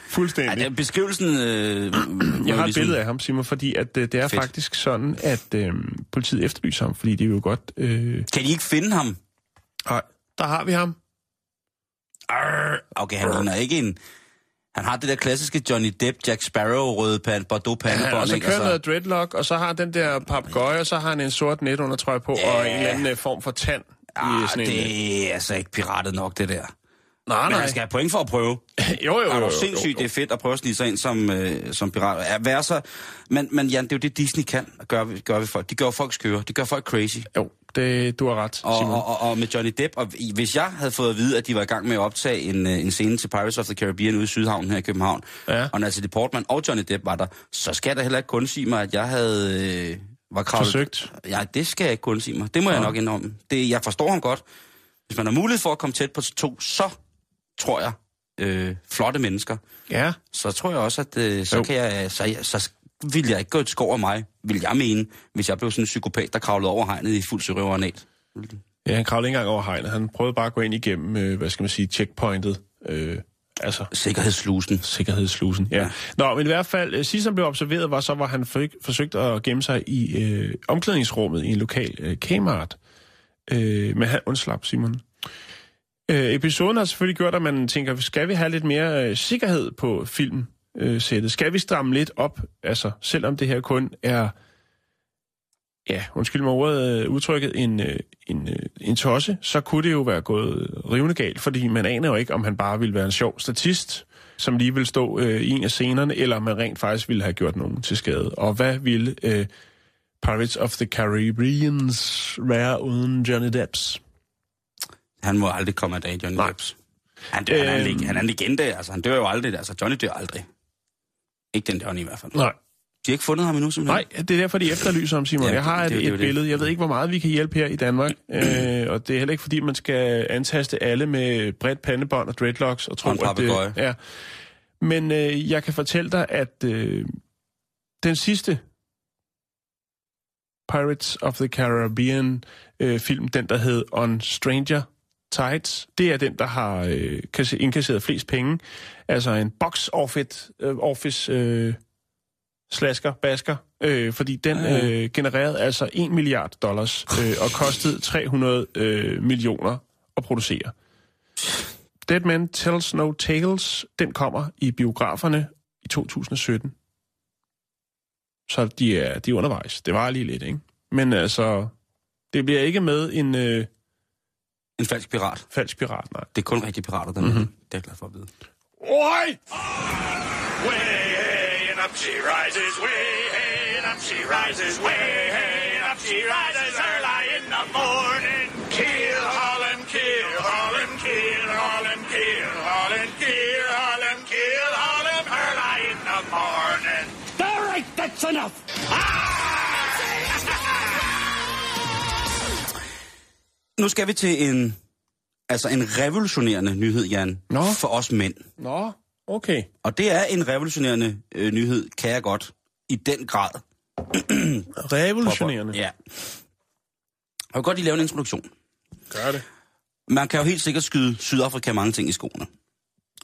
Fuldstændig. Ja, beskrivelsen... Øh, Jeg har et billede af ham, Simon, fordi at, øh, det er. Fedt. faktisk sådan, at øh, politiet efterlyser ham, fordi det er jo godt... Øh, Kan de ikke finde ham? nej, der har vi ham. Arr, okay, han ligner ikke en... Han har det der klassiske Johnny Depp, Jack Sparrow, røde pan, Bordeaux Ja, pandebånd, og så kører noget dreadlock, og så har han den der papegøje, og så har han en sort net under trøje på, Ja. og en eller anden øh, form for tand. ah, i sådan en, det er altså ikke piratet nok, det der. Nej, Men nej. han skal have point for at prøve. jo, jo, Er jo, du jo, sindssygt, jo, det er fedt at prøve at snige sig ind som, øh, som pirat. Ja, være så... Men, men Jan, det er jo det, Disney kan gøre, gøre ved folk. De gør folk skøre. De gør folk crazy. Jo, det, du har ret, Og, Simon. og, og, og med Johnny Depp, og hvis jeg havde fået at vide, at de var i gang med at optage en, øh, en scene til Pirates of the Caribbean ude i Sydhavnen her i København, Ja. og Natalie Portman og Johnny Depp var der, så skal jeg da heller ikke kun sige mig, at jeg havde øh, var kravlet... Forsøgt. Ja, det skal jeg ikke kun sige mig. Det må jeg nok indrømme. Det, jeg forstår ham godt. Hvis man har mulighed for at komme tæt på to, så tror jeg, øh, flotte mennesker, Ja, så tror jeg også, at øh, så, Jo. kan jeg, så, så vil jeg ikke gå et skov af mig, vil jeg mene, hvis jeg blev sådan en psykopat, der kravlede over hegnet i fuld sørøvernat. ja han kravlede ikke engang over hegnet. Han prøvede bare at gå ind igennem, øh, hvad skal man sige, checkpointet. Øh, altså, Sikkerhedsslusen. sikkerhedsslusen. Ja. Ja. Nå, men i hvert fald, øh, sidst han blev observeret, var så, hvor han for, forsøgt at gemme sig i øh, omklædningsrummet i en lokal øh, Kmart. Øh, men han undslap, Simon. Øh, episoden har selvfølgelig gjort, at man tænker, skal vi have lidt mere øh, sikkerhed på filmsættet? Øh, sættet? skal vi stramme lidt op? Altså, selvom det her kun er, ja, undskyld mig ordet, øh, udtrykket, en, øh, en, øh, en tosse, så kunne det jo være gået rivende galt, fordi man aner jo ikke, om han bare ville være en sjov statist, som lige vil stå øh, i en af scenerne, eller om man rent faktisk ville have gjort nogen til skade. Og hvad ville øh, Pirates of the Caribbeans være uden Johnny Depps? Han må aldrig komme af dag, Johnny Nej. Depps. Han, dør, han, er en, Øhm. han er en legende, altså han dør jo aldrig. Altså Johnny dør aldrig. Ikke den Johnny i hvert fald. Nej. De har ikke fundet ham endnu, simpelthen. Nej, det er derfor, de efterlyser ham, Simon. Ja, jeg har et, det- det et det. billede. Jeg ved ikke, hvor meget vi kan hjælpe her i Danmark. øh, og det er heller ikke, fordi man skal antaste alle med bredt pandebånd og dreadlocks og tro, Og en papegøje. Ja. Men øh, jeg kan fortælle dig, at øh, den sidste Pirates of the Caribbean øh, film, den der hed On Stranger Tides, det er den, der har øh, kasse- indkasseret flest penge. Altså en box office, øh, office øh, slasker, basker, øh, fordi den øh, genererede altså 1 milliard dollars øh, og kostede 300 øh, millioner at producere. Dead Man Tells No Tales, den kommer i biograferne i 2017. Så de er, de er undervejs. Det var lige lidt, ikke? Men altså, det bliver ikke med en øh, En falsk pirat. falsk pirat, nej. Det er kun rigtige pirater, der Mhm. mm-hmm. Det er jeg glad for at vide. Oi! Way, hey, and up she rises. Way, hey, and up she rises. Way, hey, and up she rises early in the morning. Kill, haul and kill, haul and kill, haul and kill, haul and kill, haul and kill, haul and early in the morning. All right, that's enough. Nu skal vi til en, altså en revolutionerende nyhed, Jan, Nå. for os mænd. Nå, okay. Og det er en revolutionerende øh, nyhed, kan jeg godt, i den grad. Revolutionerende. Ja. Jeg vil godt lige lave en introduktion. Gør det. Man kan jo helt sikkert skyde Sydafrika mange ting i skoene.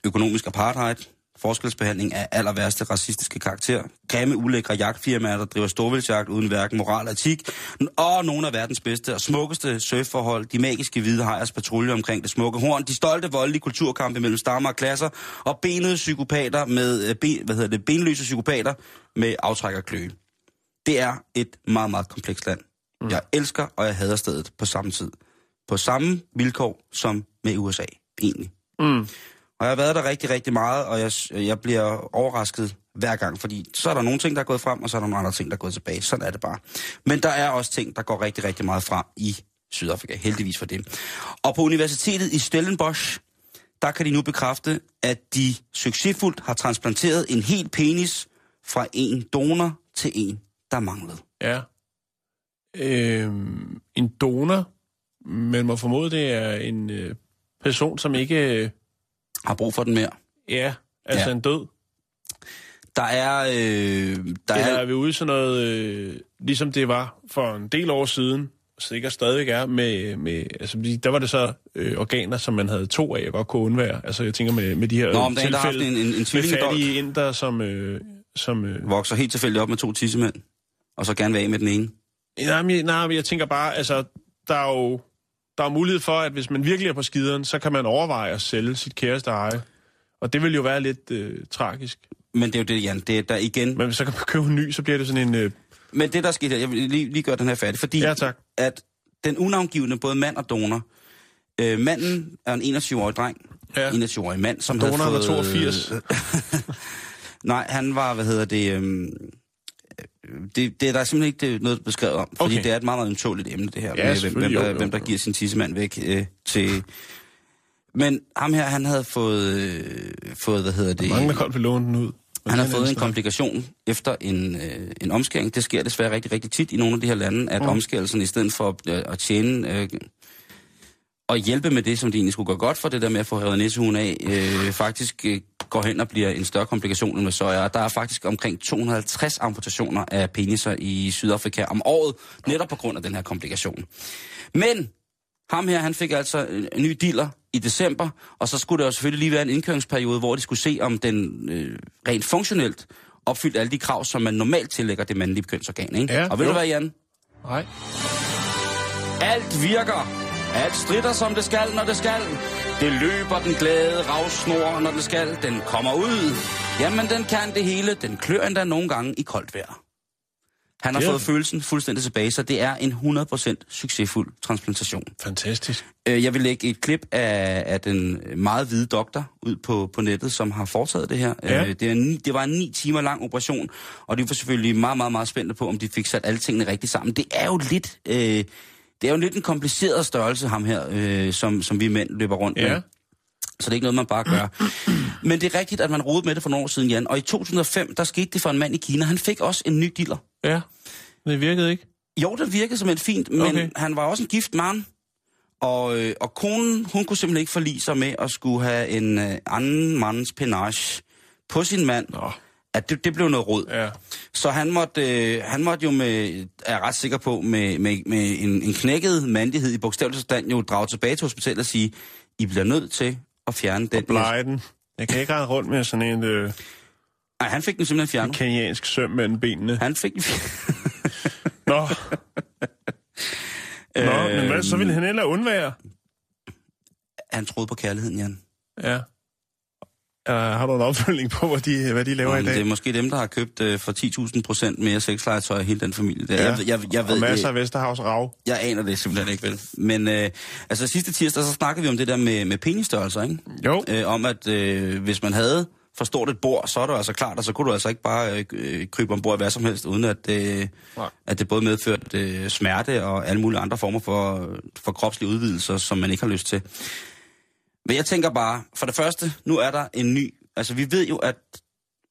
Økonomisk apartheid, forskelsbehandling af aller værste racistiske karakter, grimme, ulækre jagtfirmaer, der driver storvildsjagt uden hverken moral og etik, og nogle af verdens bedste og smukkeste surfforhold, de magiske hvide hejers patrulje omkring det smukke horn, de stolte voldelige kulturkampe mellem stammer og klasser, og benede psykopater med, øh, ben, hvad hedder det, benløse psykopater med aftræk og kløe. Det er et meget, meget komplekst land. Mm. Jeg elsker, og jeg hader stedet på samme tid. På samme vilkår som med USA, egentlig. Mm. Og jeg har været der rigtig, rigtig meget, og jeg, jeg bliver overrasket hver gang, fordi så er der nogle ting, der er gået frem, og så er der nogle andre ting, der er gået tilbage. Sådan er det bare. Men der er også ting, der går rigtig, rigtig meget frem i Sydafrika. Heldigvis for det. Og på universitetet i Stellenbosch, der kan de nu bekræfte, at de succesfuldt har transplanteret en hel penis fra en donor til en, der manglede. Ja. Øhm, en donor, men må formode, det er en øh, person, som ikke... Øh, har brug for den mere. ja, altså Ja. en død. Der er... Øh, der Eller er er vi ude i sådan noget, øh, ligesom det var for en del år siden, sikkert stadigvæk er, med, med altså, der var det så øh, organer, som man havde to af, jeg godt kunne undvære. Altså jeg tænker med, med de her Nå, om en, der har tilfælde en, en, en med fattige inder, som... Øh, som øh, vokser helt tilfældigt op med to tissemænd, og så gerne af med den ene. nej, men, nej, men jeg tænker bare, altså, der er jo der er mulighed for, at hvis man virkelig er på skideren, så kan man overveje at sælge sit kæreste eje. Og det vil jo være lidt øh, tragisk. Men det er jo det, Jan, det er der igen. Men så kan man købe en ny, så bliver det sådan en... Øh, Men det, der skete her, jeg vil lige, lige gøre den her færdig, fordi Ja, tak. at den unavngivende, både mand og donor, øh, manden er en 21-årig dreng, Ja. 21-årig mand, som havde var fået... 82. Nej, han var, hvad hedder det... Øhm, det, det er der simpelthen ikke det, noget beskrevet om, fordi Okay. det er et meget, meget ømtåligt emne, det her, Ja, med hvem, hvem, der, jo, jo, hvem der giver sin tissemand væk øh, til... Men ham her, han havde fået, øh, fået hvad hedder det... mange, der godt vil låne den ud. Han har fået en komplikation efter en, øh, en omskæring. Det sker desværre rigtig, rigtig tit i nogle af de her lande, at Mm. omskærelsen i stedet for at, øh, at tjene øh, og hjælpe med det, som de egentlig skulle gøre godt for, det der med at få hævet næsehuen af, øh, faktisk øh, går hen og bliver en større komplikation, end så er. Der er faktisk omkring 250 amputationer af peniser i Sydafrika om året, netop på grund af den her komplikation. Men ham her, han fik altså en ny dealer i december, og så skulle der jo selvfølgelig lige være en indkøringsperiode, hvor de skulle se, om den øh, rent funktionelt opfyldte alle de krav, som man normalt tillægger det mandlige kønsorgan. Ikke? Ja, og ved jo. du hvad, Jan? Nej. Alt virker. Alt strider, som det skal, når det skal. Det løber den glade ravsnor, når det skal. Den kommer ud. Jamen, den kan det hele. Den klør endda nogle gange i koldt vejr. Han har fået følelsen fuldstændig tilbage, så det er en 100% succesfuld transplantation. Fantastisk. Øh, Jeg vil lægge et klip af, af den meget hvide doktor ud på, på nettet, som har foretaget det her. Ja. Øh, Det, er ni, det var en ni timer lang operation, og de var selvfølgelig meget, meget, meget spændte på, om de fik sat alle tingene rigtigt sammen. Det er jo lidt, øh, det er jo lidt en kompliceret størrelse, ham her, øh, som, som vi mænd løber rundt Ja. med. Så det er ikke noget, man bare gør. Men det er rigtigt, at man rodede med det for nogle år siden, Jan. Og i 2005, der skete det for en mand i Kina. Han fik også en ny dealer. Ja. Det virkede ikke. Jo, det virkede som et fint, men Okay. okay. han var også en gift mand. Og, øh, og konen, hun kunne simpelthen ikke forlige sig med at skulle have en øh, anden mands penage på sin mand. Nå. At det, det blev noget råd. Ja. Så han måtte, øh, han måtte jo med, er ret sikker på, med, med, med en, en knækket mandighed i bogstavelig forstand jo drage tilbage til hospitalet og sige, I bliver nødt til at fjerne den. Blege den. Jeg kan ikke rende rundt med sådan en øh, Nej, han fik den simpelthen fjernet. kenyansk søm mellem benene. Han fik den. Nå. Nå, men hvad, Øhm. så ville han heller undvære. Han troede på kærligheden, Jan. Ja. Uh, har du en opfølgning på, hvad de, hvad de laver i Om dag? det er måske dem, der har købt øh, for 10.000 procent mere sexlegetøj af hele den familie. Der. Ja. Jeg, jeg, jeg, ved, og masser af Vesterhavs rav. jeg aner det simpelthen ikke, vel? Men øh, altså sidste tirsdag, så snakkede vi om det der med, med penisstørrelser, ikke? Jo. Øh, om at øh, hvis man havde for stort et bord, så er det altså klart, og så kunne du altså ikke bare øh, krybe ombord i hvad som helst, uden at, øh, Nej. at det både medførte øh, smerte og alle mulige andre former for, for kropslige udvidelser, som man ikke har lyst til. Men jeg tænker bare, for det første, nu er der en ny... Altså, vi ved jo, at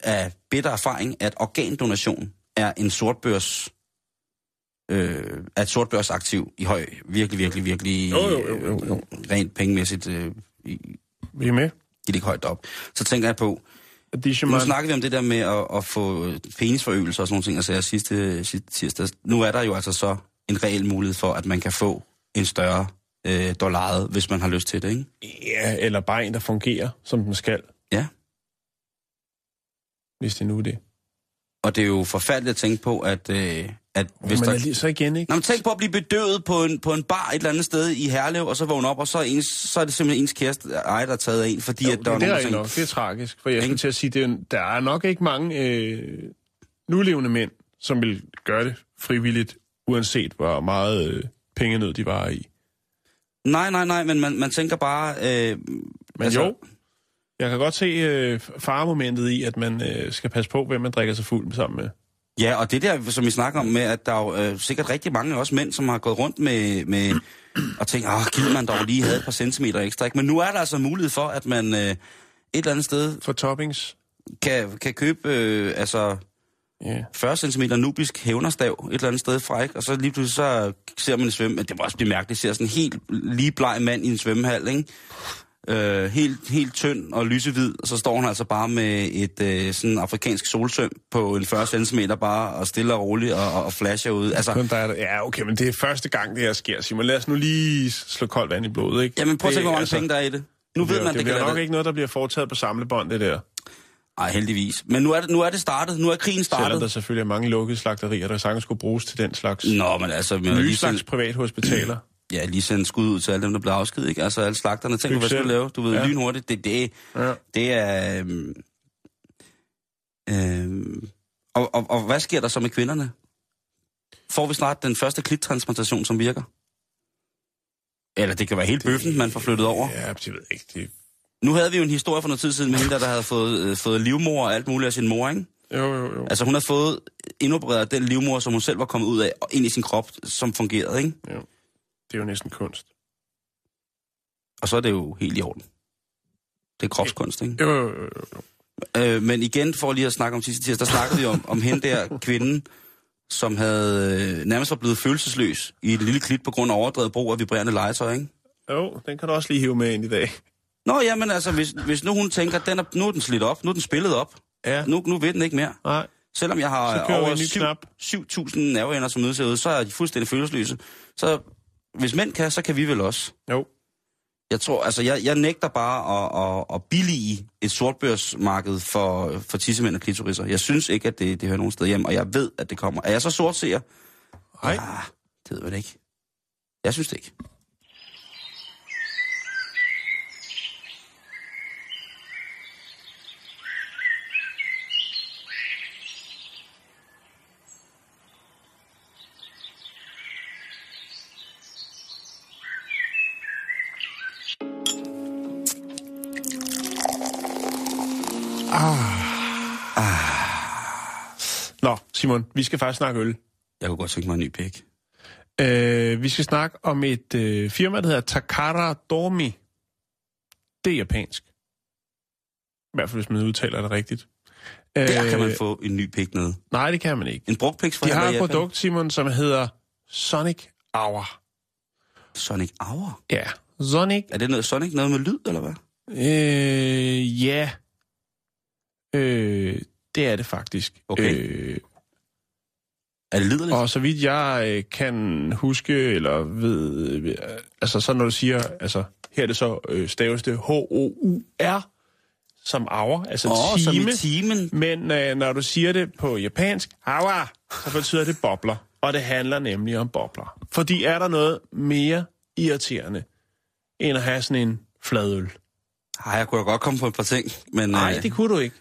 af bitter erfaring, at organdonation er en sortbørs... Øh, er et sortbørsaktiv i høj, virkelig, virkelig, virkelig Jo, jo, jo, jo, jo. Rent pengemæssigt øh, i, Vi er med. i det højt op. Så tænker jeg på, nu snakker vi om det der med at, at få penisforøgelser og sådan nogle ting, altså sidste, sidste tirsdag. Nu er der jo altså så en reel mulighed for, at man kan få en større øh, dollare, hvis man har lyst til det, ikke? Ja, eller bare en, der fungerer, som den skal, Ja. hvis det nu er det. Og det er jo forfærdeligt at tænke på, at, øh, at hvis Men der... alligevel så igen, ikke? Nå, men tænk på at blive bedøvet på en, på en bar et eller andet sted i Herlev, og så vågne op, og så er, ens, så er det simpelthen ens kæreste ej, der er taget af en, fordi Jo, at der det, er det er nogen, der nok. Det er tragisk. For jeg skulle til at sige, det er, der er nok ikke mange øh, nulevende mænd, som vil gøre det frivilligt, uanset hvor meget øh, pengenød de var i. Nej, nej, nej, men man, man tænker bare... Øh, Men Altså- jo, jeg kan godt se øh, faremomentet i, at man øh, skal passe på, hvem man drikker sig fuld sammen med. Ja, og det der, som vi snakker om med, at der er jo øh, sikkert rigtig mange også mænd, som har gået rundt med, med og tænkt, åh, gider man dog lige havde et par centimeter ekstra. Ikke? Men nu er der altså mulighed for, at man øh, et eller andet sted For toppings. kan, kan købe øh, altså Ja. 40 cm nubisk hævnerstav et eller andet sted fra, ikke? og så lige pludselig så ser man en svømme, men det må også blive mærkeligt, ser sådan en helt lige bleg mand i en svømmehal, ikke? Øh, helt, helt tynd og lysehvid, og så står han altså bare med et øh, sådan afrikansk solsøm på en 40 cm bare, og stille og roligt og, og, og flasher ud. Altså, Kun der er ja, okay, men det er første gang, det her sker, Simon. Lad os nu lige slå koldt vand i blodet, ikke? jamen prøv at Det- tænke, hvor mange altså, penge der er i det. Nu ved man, det, det, det kan bliver nok være ikke noget, der bliver foretaget på samlebånd, det der. Nej, heldigvis. Men nu er, det, nu er det startet. Nu er krigen Selvom startet. der selvfølgelig er mange lukkede slagterier, der sagtens skulle bruges til den slags Nå, men altså... Men nye lige slags sende, privathospitaler. ja, lige sende skud ud til alle dem, der bliver afskedet, ikke? Altså alle slagterne. Tænk hvad skal lave? Du ved, Ja. ja. lynhurtigt. Det, det, Ja. Det er... Øhm, øhm, og, og, og hvad sker der så med kvinderne? Får vi snart den første klittransplantation, som virker? Eller det kan være helt bøffen, man får flyttet over. Ja, jeg ved ikke. Det... Nu havde vi jo en historie for noget tid siden med hende, der, der havde fået, øh, fået livmor og alt muligt af sin mor, ikke? Jo, jo, jo. Altså hun havde fået indopereret den livmor, som hun selv var kommet ud af, og ind i sin krop, som fungerede, ikke? jo. Det er jo næsten kunst. Og så er det jo helt i orden. Det er kropskunst, ikke? Jo, jo, jo, jo. Øh, men igen, for lige at snakke om sidste tirsdag, der snakkede vi om, om hende der kvinden, som havde øh, nærmest var blevet følelsesløs i et lille klit på grund af overdrevet brug af vibrerende legetøj, ikke? Jo, den kan du også lige hive med ind i dag. Nå, jamen altså, hvis, hvis nu hun tænker, den er, nu er den slidt op, nu er den spillet op, Ja. nu, nu ved den ikke mere. Nej. Selvom jeg har over en ny syv- knap. 7.000 nerveender, som mødes herude, så er de fuldstændig følelsesløse. Så hvis mænd kan, så kan vi vel også. Jo. Jeg tror, altså, jeg, jeg nægter bare at, at, at billige et sortbørsmarked for, for tissemænd og klitoriser. Jeg synes ikke, at det, det hører nogen sted hjem, og jeg ved, at det kommer. Er jeg så sortseer? Nej. Ah, det ved jeg ikke. Jeg synes det ikke. Simon, vi skal faktisk snakke øl. Jeg kunne godt tænke mig en ny pæk. Øh, vi skal snakke om et øh, firma, der hedder Takara Dormi. Det er japansk. I hvert fald, hvis man udtaler det rigtigt. Der kan man få en ny pæk ned. Nej, det kan man ikke. En brugt pæk fra De har et produkt, Simon, som hedder Sonic Hour. Sonic Hour. Ja, Sonic. Er det noget Sonic noget med lyd, eller hvad? Øh, ja. Øh, det er det faktisk. Okay. Øh, Er det liderligt? og så vidt jeg øh, kan huske, eller ved, øh, altså så når du siger, altså her er det så øh, staves det H-O-U-R, som hour, altså som time. i timen. Men øh, når du siger det på japansk, hawa, så betyder det bobler. Og det handler nemlig om bobler. Fordi er der noget mere irriterende, end at have sådan en fladøl? Ej, jeg kunne da godt komme på et par ting, men... Nej, øh, det kunne du ikke.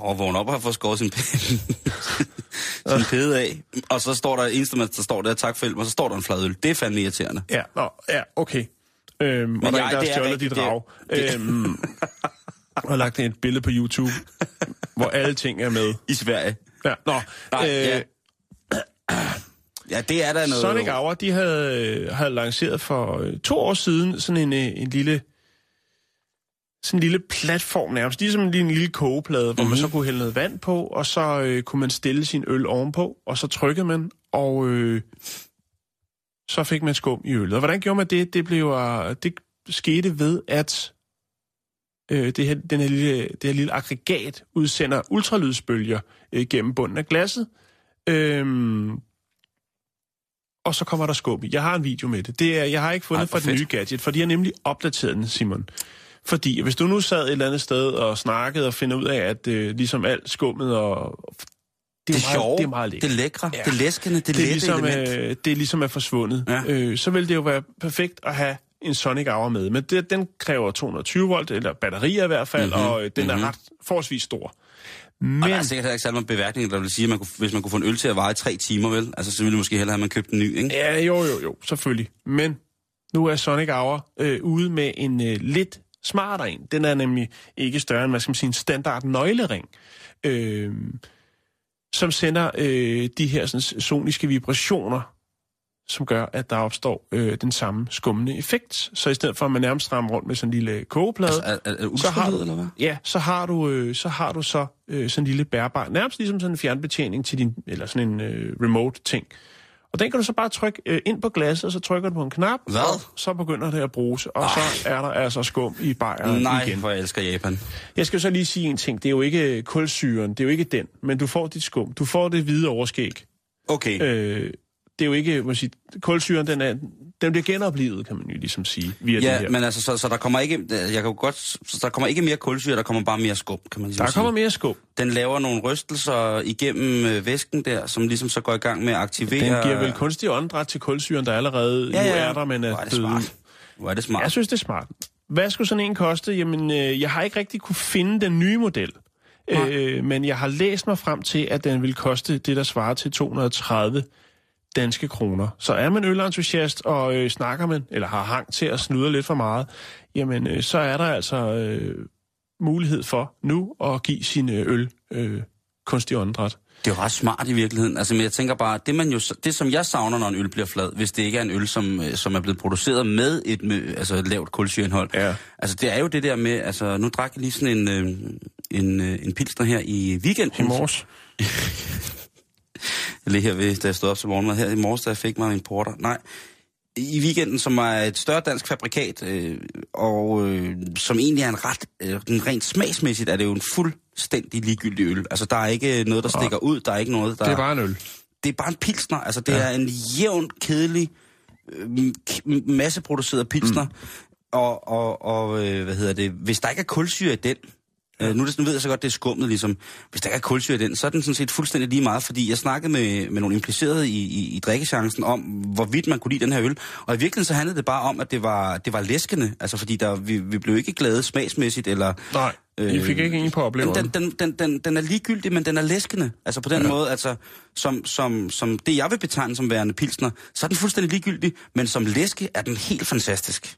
Og vågne op og have fået skåret sin, sin pæde af. Og så står der, eneste, der står der, tak for hjælp, og så står der en fladøl. Det er fandme irriterende. Ja, nå, ja, okay. Øhm, og der er jeg- en, der har stjålet dit rav. Øhm, og lagt et billede på YouTube, hvor alle ting er med. I Sverige. Ja, nå, Nej, øh, ja. Ja, det er der noget... Sonic Hour, de havde, øh, havde lanceret for øh, to år siden sådan en, en lille sådan en lille platform nærmest, ligesom en lille, en lille kogeplade, hvor mm-hmm. man så kunne hælde noget vand på, og så øh, kunne man stille sin øl ovenpå, og så trykkede man, og øh, så fik man skum i øllet. Og hvordan gjorde man det? Det, blev, øh, det skete ved, at øh, det, her, den her lille, det her lille aggregat udsender ultralydsbølger øh, gennem bunden af glasset. Øhm, og så kommer der skub i. Jeg har en video med det. det er, jeg har ikke fundet Ej, hvor fra den nye gadget, for de har nemlig opdateret den, Simon. Fordi hvis du nu sad et eller andet sted og snakkede og finder ud af, at øh, ligesom alt skummet og... Det er meget, sjovt, det er meget lækkert. det lækre, Ja. det læskende, det, det, er lette ligesom, element. øh, det er ligesom er forsvundet. Ja. Øh, så vil det jo være perfekt at have en Sonic Hour med. Men det, den kræver 220 volt, eller batterier i hvert fald, Mhm, mm-hmm. og øh, den mhm. er ret forholdsvis stor. Og Men, der er sikkert ikke særlig meget beværkning, der vil sige, at man kunne, hvis man kunne få en øl til at vare i tre timer, vel? Altså, så ville det måske hellere have, at man købte en ny, ikke? Ja, jo, jo, jo, selvfølgelig. Men nu er Sonic Hour øh, ude med en øh, lidt smartere en. Den er nemlig ikke større end, hvad skal man sige, en standard nøglering, øh, som sender øh, de her sådan, soniske vibrationer, som gør, at der opstår øh, den samme skummende effekt. Så i stedet for, at man nærmest rammer rundt med sådan en lille kogeplade, Altså, er, er, er så har eller hvad? Ja, så har du, øh, så har du så øh, sådan en lille bærbar, nærmest ligesom sådan en fjernbetjening til din, eller sådan en øh, remote ting. Og den kan du så bare trykke øh, ind på glasset, og så trykker du på en knap, Hvad? og så begynder det at bruse, og så er der altså skum i bajeren Nej, igen. hvor jeg elsker Japan. Jeg skal så lige sige en ting, det er jo ikke kulsyren, det er jo ikke den, men du får dit skum, du får det hvide overskæg. Okay. Øh, det er jo ikke, må jeg sige, kulsyren, den, er, den bliver genoplevet, kan man jo ligesom sige, via det Ja, her. men altså, så, så der kommer ikke, jeg kan jo godt, så der kommer ikke mere kulsyre, der kommer bare mere skum, kan man ligesom der kommer sige. mere skum. Den laver nogle rystelser igennem øh, væsken der, som ligesom så går i gang med at aktivere... Den giver vel kunstig åndedræt til kulsyren, der allerede ja, ja. er der, men Hvor er er det død. smart. Hvor er det smart. Jeg synes, det er smart. Hvad skulle sådan en koste? Jamen, øh, jeg har ikke rigtig kunne finde den nye model. Øh, men jeg har læst mig frem til, at den vil koste det, der svarer til 230 danske kroner. Så er man ølentusiast og øh, snakker man, eller har hang til at snude lidt for meget, jamen øh, så er der altså øh, mulighed for nu at give sin øh, øl øh, kunstig åndedræt. Det er jo ret smart i virkeligheden. Altså, men jeg tænker bare, det, man jo, det som jeg savner, når en øl bliver flad, hvis det ikke er en øl, som, øh, som er blevet produceret med et, med, altså et lavt kulsyreindhold. Ja. Altså, det er jo det der med, altså, nu drak jeg lige sådan en, øh, en, en pilsner her i weekenden. I morges. Lige her ved, da jeg stod op til morgenmad. Her i morges, da jeg fik mig en porter. Nej, i weekenden, som er et større dansk fabrikat, øh, og øh, som egentlig er en ret, øh, rent smagsmæssigt, er det jo en fuldstændig ligegyldig øl. Altså, der er ikke noget, der stikker ud, der er ikke noget, der... Det er bare en øl. det er bare en pilsner. Altså, det ja. er en jævn, kedelig, øh, masseproduceret pilsner. Mm. Og, og, og øh, hvad hedder det, hvis der ikke er kulsyre i den, øh, nu, det, nu ved jeg så godt, det er skummet ligesom, hvis der ikke er kulsyre i den, så er den sådan set fuldstændig lige meget, fordi jeg snakkede med, med nogle implicerede i, i, i drikkechancen om, hvorvidt man kunne lide den her øl. Og i virkeligheden så handlede det bare om, at det var, det var læskende, altså fordi der, vi, vi blev ikke glade smagsmæssigt, eller Nej, I fik ikke en på opleveren. den, den, den, den, den er ligegyldig, men den er læskende. Altså på den ja. måde, altså, som, som, som det jeg vil betegne som værende pilsner, så er den fuldstændig ligegyldig, men som læske er den helt fantastisk.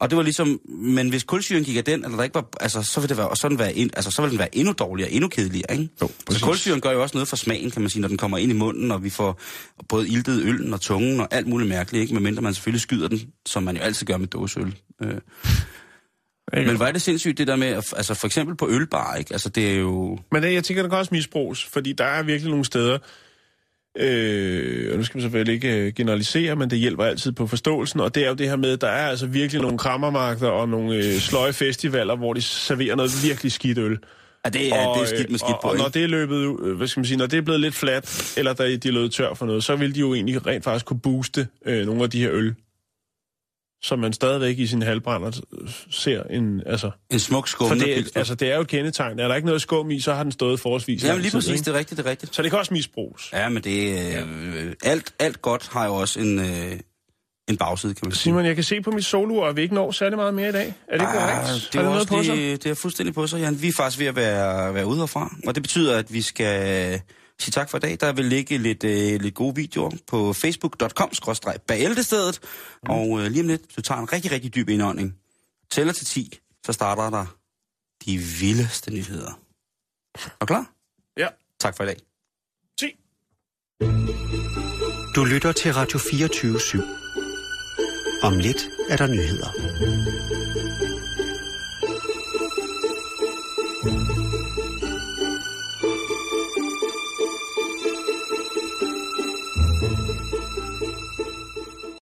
Og det var ligesom, men hvis kulsyren gik af den, eller der ikke var, altså, så vil det være, og sådan være, en, altså, så vil den være endnu dårligere, endnu kedeligere, ikke? Jo, så præcis. kulsyren gør jo også noget for smagen, kan man sige, når den kommer ind i munden, og vi får både iltet øllen og tungen og alt muligt mærkeligt, ikke? Medmindre man selvfølgelig skyder den, som man jo altid gør med dåseøl. Øh. Men er det sindssygt, det der med, altså for eksempel på ølbar, ikke? Altså det er jo... Men det, jeg tænker, der kan også misbruges, fordi der er virkelig nogle steder, øh, og nu skal man selvfølgelig ikke øh, generalisere, men det hjælper altid på forståelsen, og det er jo det her med, at der er altså virkelig nogle krammermarkeder og nogle øh, sløje festivaler, hvor de serverer noget virkelig skidt øl. Ja, det er, og, det er skidt med øh, skidt og, på, og når ikke? det er løbet, øh, hvad skal man sige, når det er blevet lidt fladt, eller der de er løbet tør for noget, så vil de jo egentlig rent faktisk kunne booste øh, nogle af de her øl, som man stadigvæk i sin halvbrænder øh, ser en, altså, En smuk for skummende det, altså, det er jo et kendetegn. Er der ikke noget skum i, så har den stået forholdsvis lang lige præcis, ikke? det er rigtigt, det er rigtigt. Så det kan også misbruges. Ja, men det er... Øh, alt, alt godt har jo også en... Øh, en bagside, kan man sige. Simon, jeg kan se på mit solur, at vi ikke når særlig meget mere i dag. Er det korrekt? Ah, Har det, det er noget også på sig? det, det er fuldstændig på sig, Jan. Vi er faktisk ved at være, være ude herfra, og det betyder, at vi skal sige tak for i dag. Der vil ligge lidt, øh, lidt gode videoer på facebook.com-bæltestedet, mm. og øh, lige om lidt, du tager en rigtig, rigtig dyb indånding, tæller til 10, så starter der de vildeste nyheder. Er du klar? Ja. Tak for i dag. 10. Du lytter til Radio 24 /7. Om lidt er der nyheder.